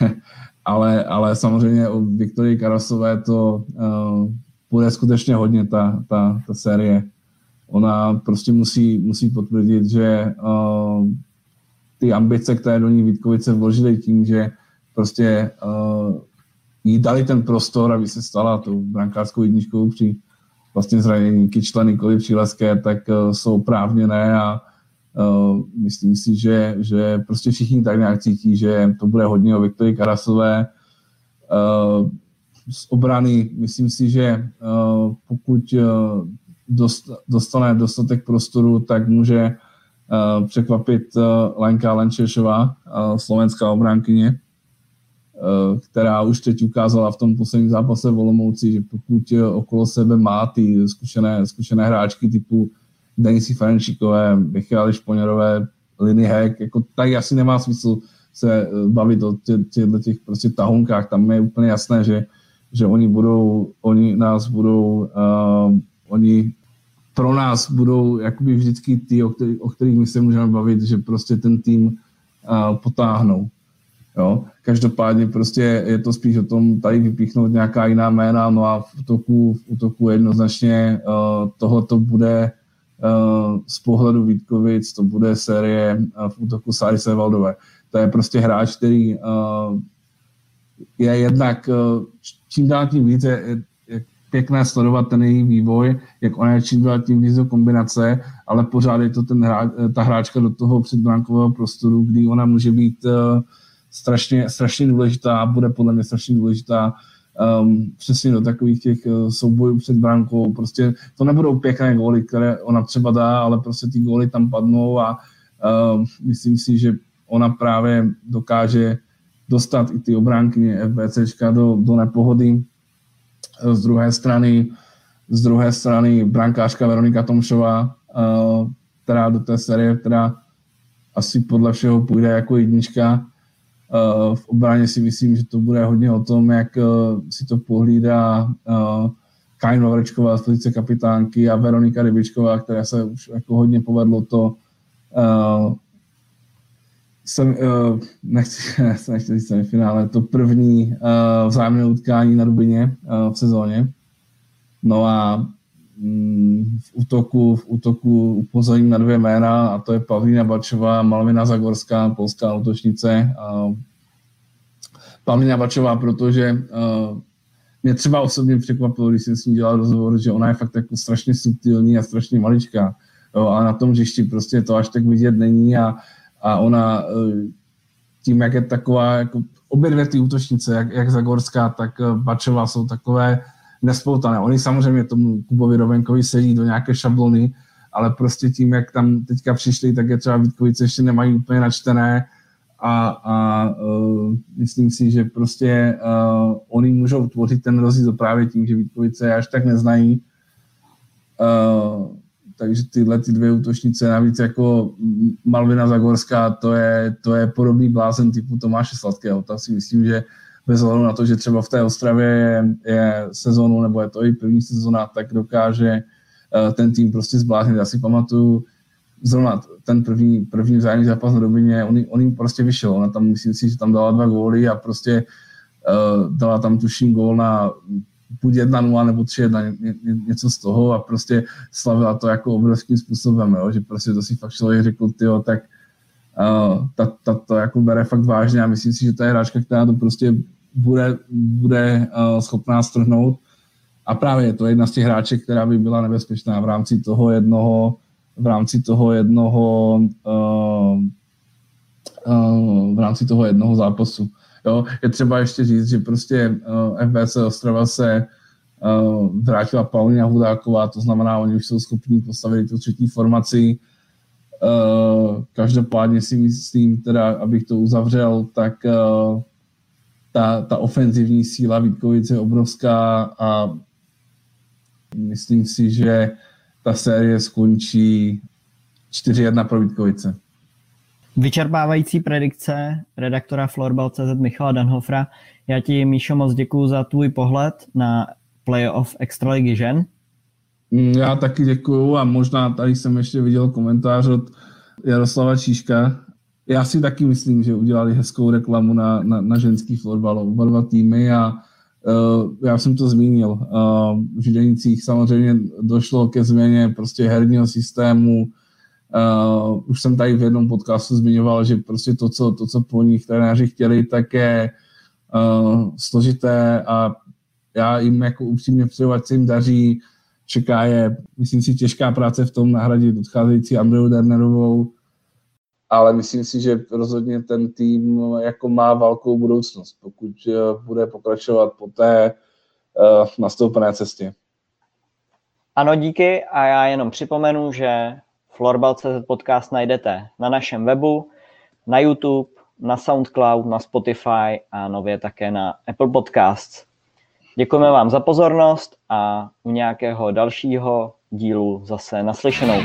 ale, ale samozřejmě u Viktorie Karasové to uh, bude skutečně hodně ta, ta, ta série. Ona prostě musí, musí potvrdit, že uh, ty ambice, které do ní Vítkovice vložily tím, že prostě uh, jí dali ten prostor, aby se stala tou brankářskou jedničkou při vlastně zranění kyčle Nikoli Příleské, tak uh, jsou právněné a uh, myslím si, že, že prostě všichni tak nějak cítí, že to bude hodně o Viktorii Karasové. Uh, z obrany myslím si, že uh, pokud uh, dost, dostane dostatek prostoru, tak může překvapit uh, Lenka Lenčešová, uh, slovenská obránkyně, která už teď ukázala v tom posledním zápase v Olomouci, že pokud okolo sebe má ty zkušené, zkušené hráčky typu Denisy Ferenčíkové, Michaly Šponěrové, Liny Heck, jako tady asi nemá smysl se bavit o těch, těch, těch prostě tahunkách, tam je úplně jasné, že, že oni budou, oni nás budou, uh, oni pro nás budou jakoby vždycky ty, o kterých, o kterých my se můžeme bavit, že prostě ten tým uh, potáhnou. Jo? Každopádně prostě je to spíš o tom tady vypíchnout nějaká jiná jména, no a v útoku, v útoku jednoznačně uh, tohle to bude uh, z pohledu Vítkovic, to bude série uh, v útoku Sary Sevaldové. To je prostě hráč, který uh, je jednak uh, čím dál tím více je pěkné sledovat ten její vývoj, jak ona je čím dál tím více kombinace, ale pořád je to ten hra, ta hráčka do toho předbránkového prostoru, kdy ona může být uh, strašně, strašně důležitá a bude podle mě strašně důležitá um, přesně do takových těch uh, soubojů před bránkou. Prostě to nebudou pěkné góly, které ona třeba dá, ale prostě ty góly tam padnou a uh, myslím si, že ona právě dokáže dostat i ty obránky FBCčka do, do nepohody. Z druhé strany, z druhé strany brankářka Veronika Tomšová, uh, která do té série, která asi podle všeho půjde jako jednička. Uh, v obraně si myslím, že to bude hodně o tom, jak uh, si to pohlídá Kain Vavrečková z pozice kapitánky a Veronika Rybičková, která se už jako hodně povedlo to jsem, uh, nechci, nechci říct semifinále, to první uh, vzájemné utkání na Dubině uh, v sezóně. No a um, v útoku, v útoku upozorním na dvě jména a to je Pavlína Bačová, Malvina Zagorská, polská útočnice. Uh, Pavlína Bačová, protože uh, mě třeba osobně překvapilo, když jsem s ní dělal rozhovor, že ona je fakt jako strašně subtilní a strašně maličká. Jo, a na tom hřišti prostě to až tak vidět není a a ona eh, tím, jak je taková, jako obě dvě ty útočnice, jak, jak Zagorská, tak eh, Bačová jsou takové nespoutané. Oni samozřejmě tomu Kubovi Rovenkovi sedí do nějaké šablony, ale prostě tím, jak tam teďka přišli, tak je třeba Vítkovice ještě nemají úplně načtené a, a uh, myslím si, že prostě uh, oni můžou tvořit ten rozdíl právě tím, že Vítkovice až tak neznají. Uh, takže tyhle ty dvě útočnice, navíc jako Malvina Zagorská, to je, to je podobný blázen typu Tomáše Sladkého. Tak si myslím, že bez ohledu na to, že třeba v té Ostravě je, je sezónu, nebo je to i první sezóna, tak dokáže uh, ten tým prostě zbláznit. Já si pamatuju, zrovna ten první, první vzájemný zápas na Dobině, on, on jim prostě vyšel. Ona tam, myslím si, že tam dala dva góly a prostě uh, dala tam tuším gól na buď 1-0 nebo 3-1, ně, ně, něco z toho a prostě slavila to jako obrovským způsobem, jo, že prostě to si fakt člověk řekl, tyjo, tak uh, ta, ta, to jako bere fakt vážně a myslím si, že to je hráčka, která to prostě bude, bude uh, schopná strhnout a právě je to jedna z těch hráček, která by byla nebezpečná v rámci toho jednoho v rámci toho jednoho uh, uh, v rámci toho jednoho zápasu. Jo, je třeba ještě říct, že prostě uh, FBC Ostrava se uh, vrátila Paulina Hudáková, to znamená, oni už jsou schopni postavit tu třetí formaci. Uh, každopádně si myslím, teda, abych to uzavřel, tak uh, ta, ta ofenzivní síla Vítkovice je obrovská a myslím si, že ta série skončí 4-1 pro Vítkovice. Vyčerpávající predikce redaktora Florbal.cz Michala Danhofra. Já ti, Míšo, moc děkuji za tvůj pohled na playoff Extraligy žen. Mm, já taky děkuju a možná tady jsem ještě viděl komentář od Jaroslava Číška. Já si taky myslím, že udělali hezkou reklamu na, na, na ženský florbal, oba dva týmy a uh, já jsem to zmínil. Uh, v Židenicích samozřejmě došlo ke změně prostě herního systému, Uh, už jsem tady v jednom podcastu zmiňoval, že prostě to, co, to, co po nich trenéři chtěli, tak je uh, složité a já jim jako upřímně přeju, ať se jim daří. Čeká je, myslím si, těžká práce v tom nahradit odcházející Andreu Dernerovou, ale myslím si, že rozhodně ten tým jako má velkou budoucnost, pokud uh, bude pokračovat po té uh, nastoupené cestě. Ano, díky a já jenom připomenu, že Florbal.cz podcast najdete na našem webu, na YouTube, na SoundCloud, na Spotify a nově také na Apple Podcasts. Děkujeme vám za pozornost a u nějakého dalšího dílu zase naslyšenou.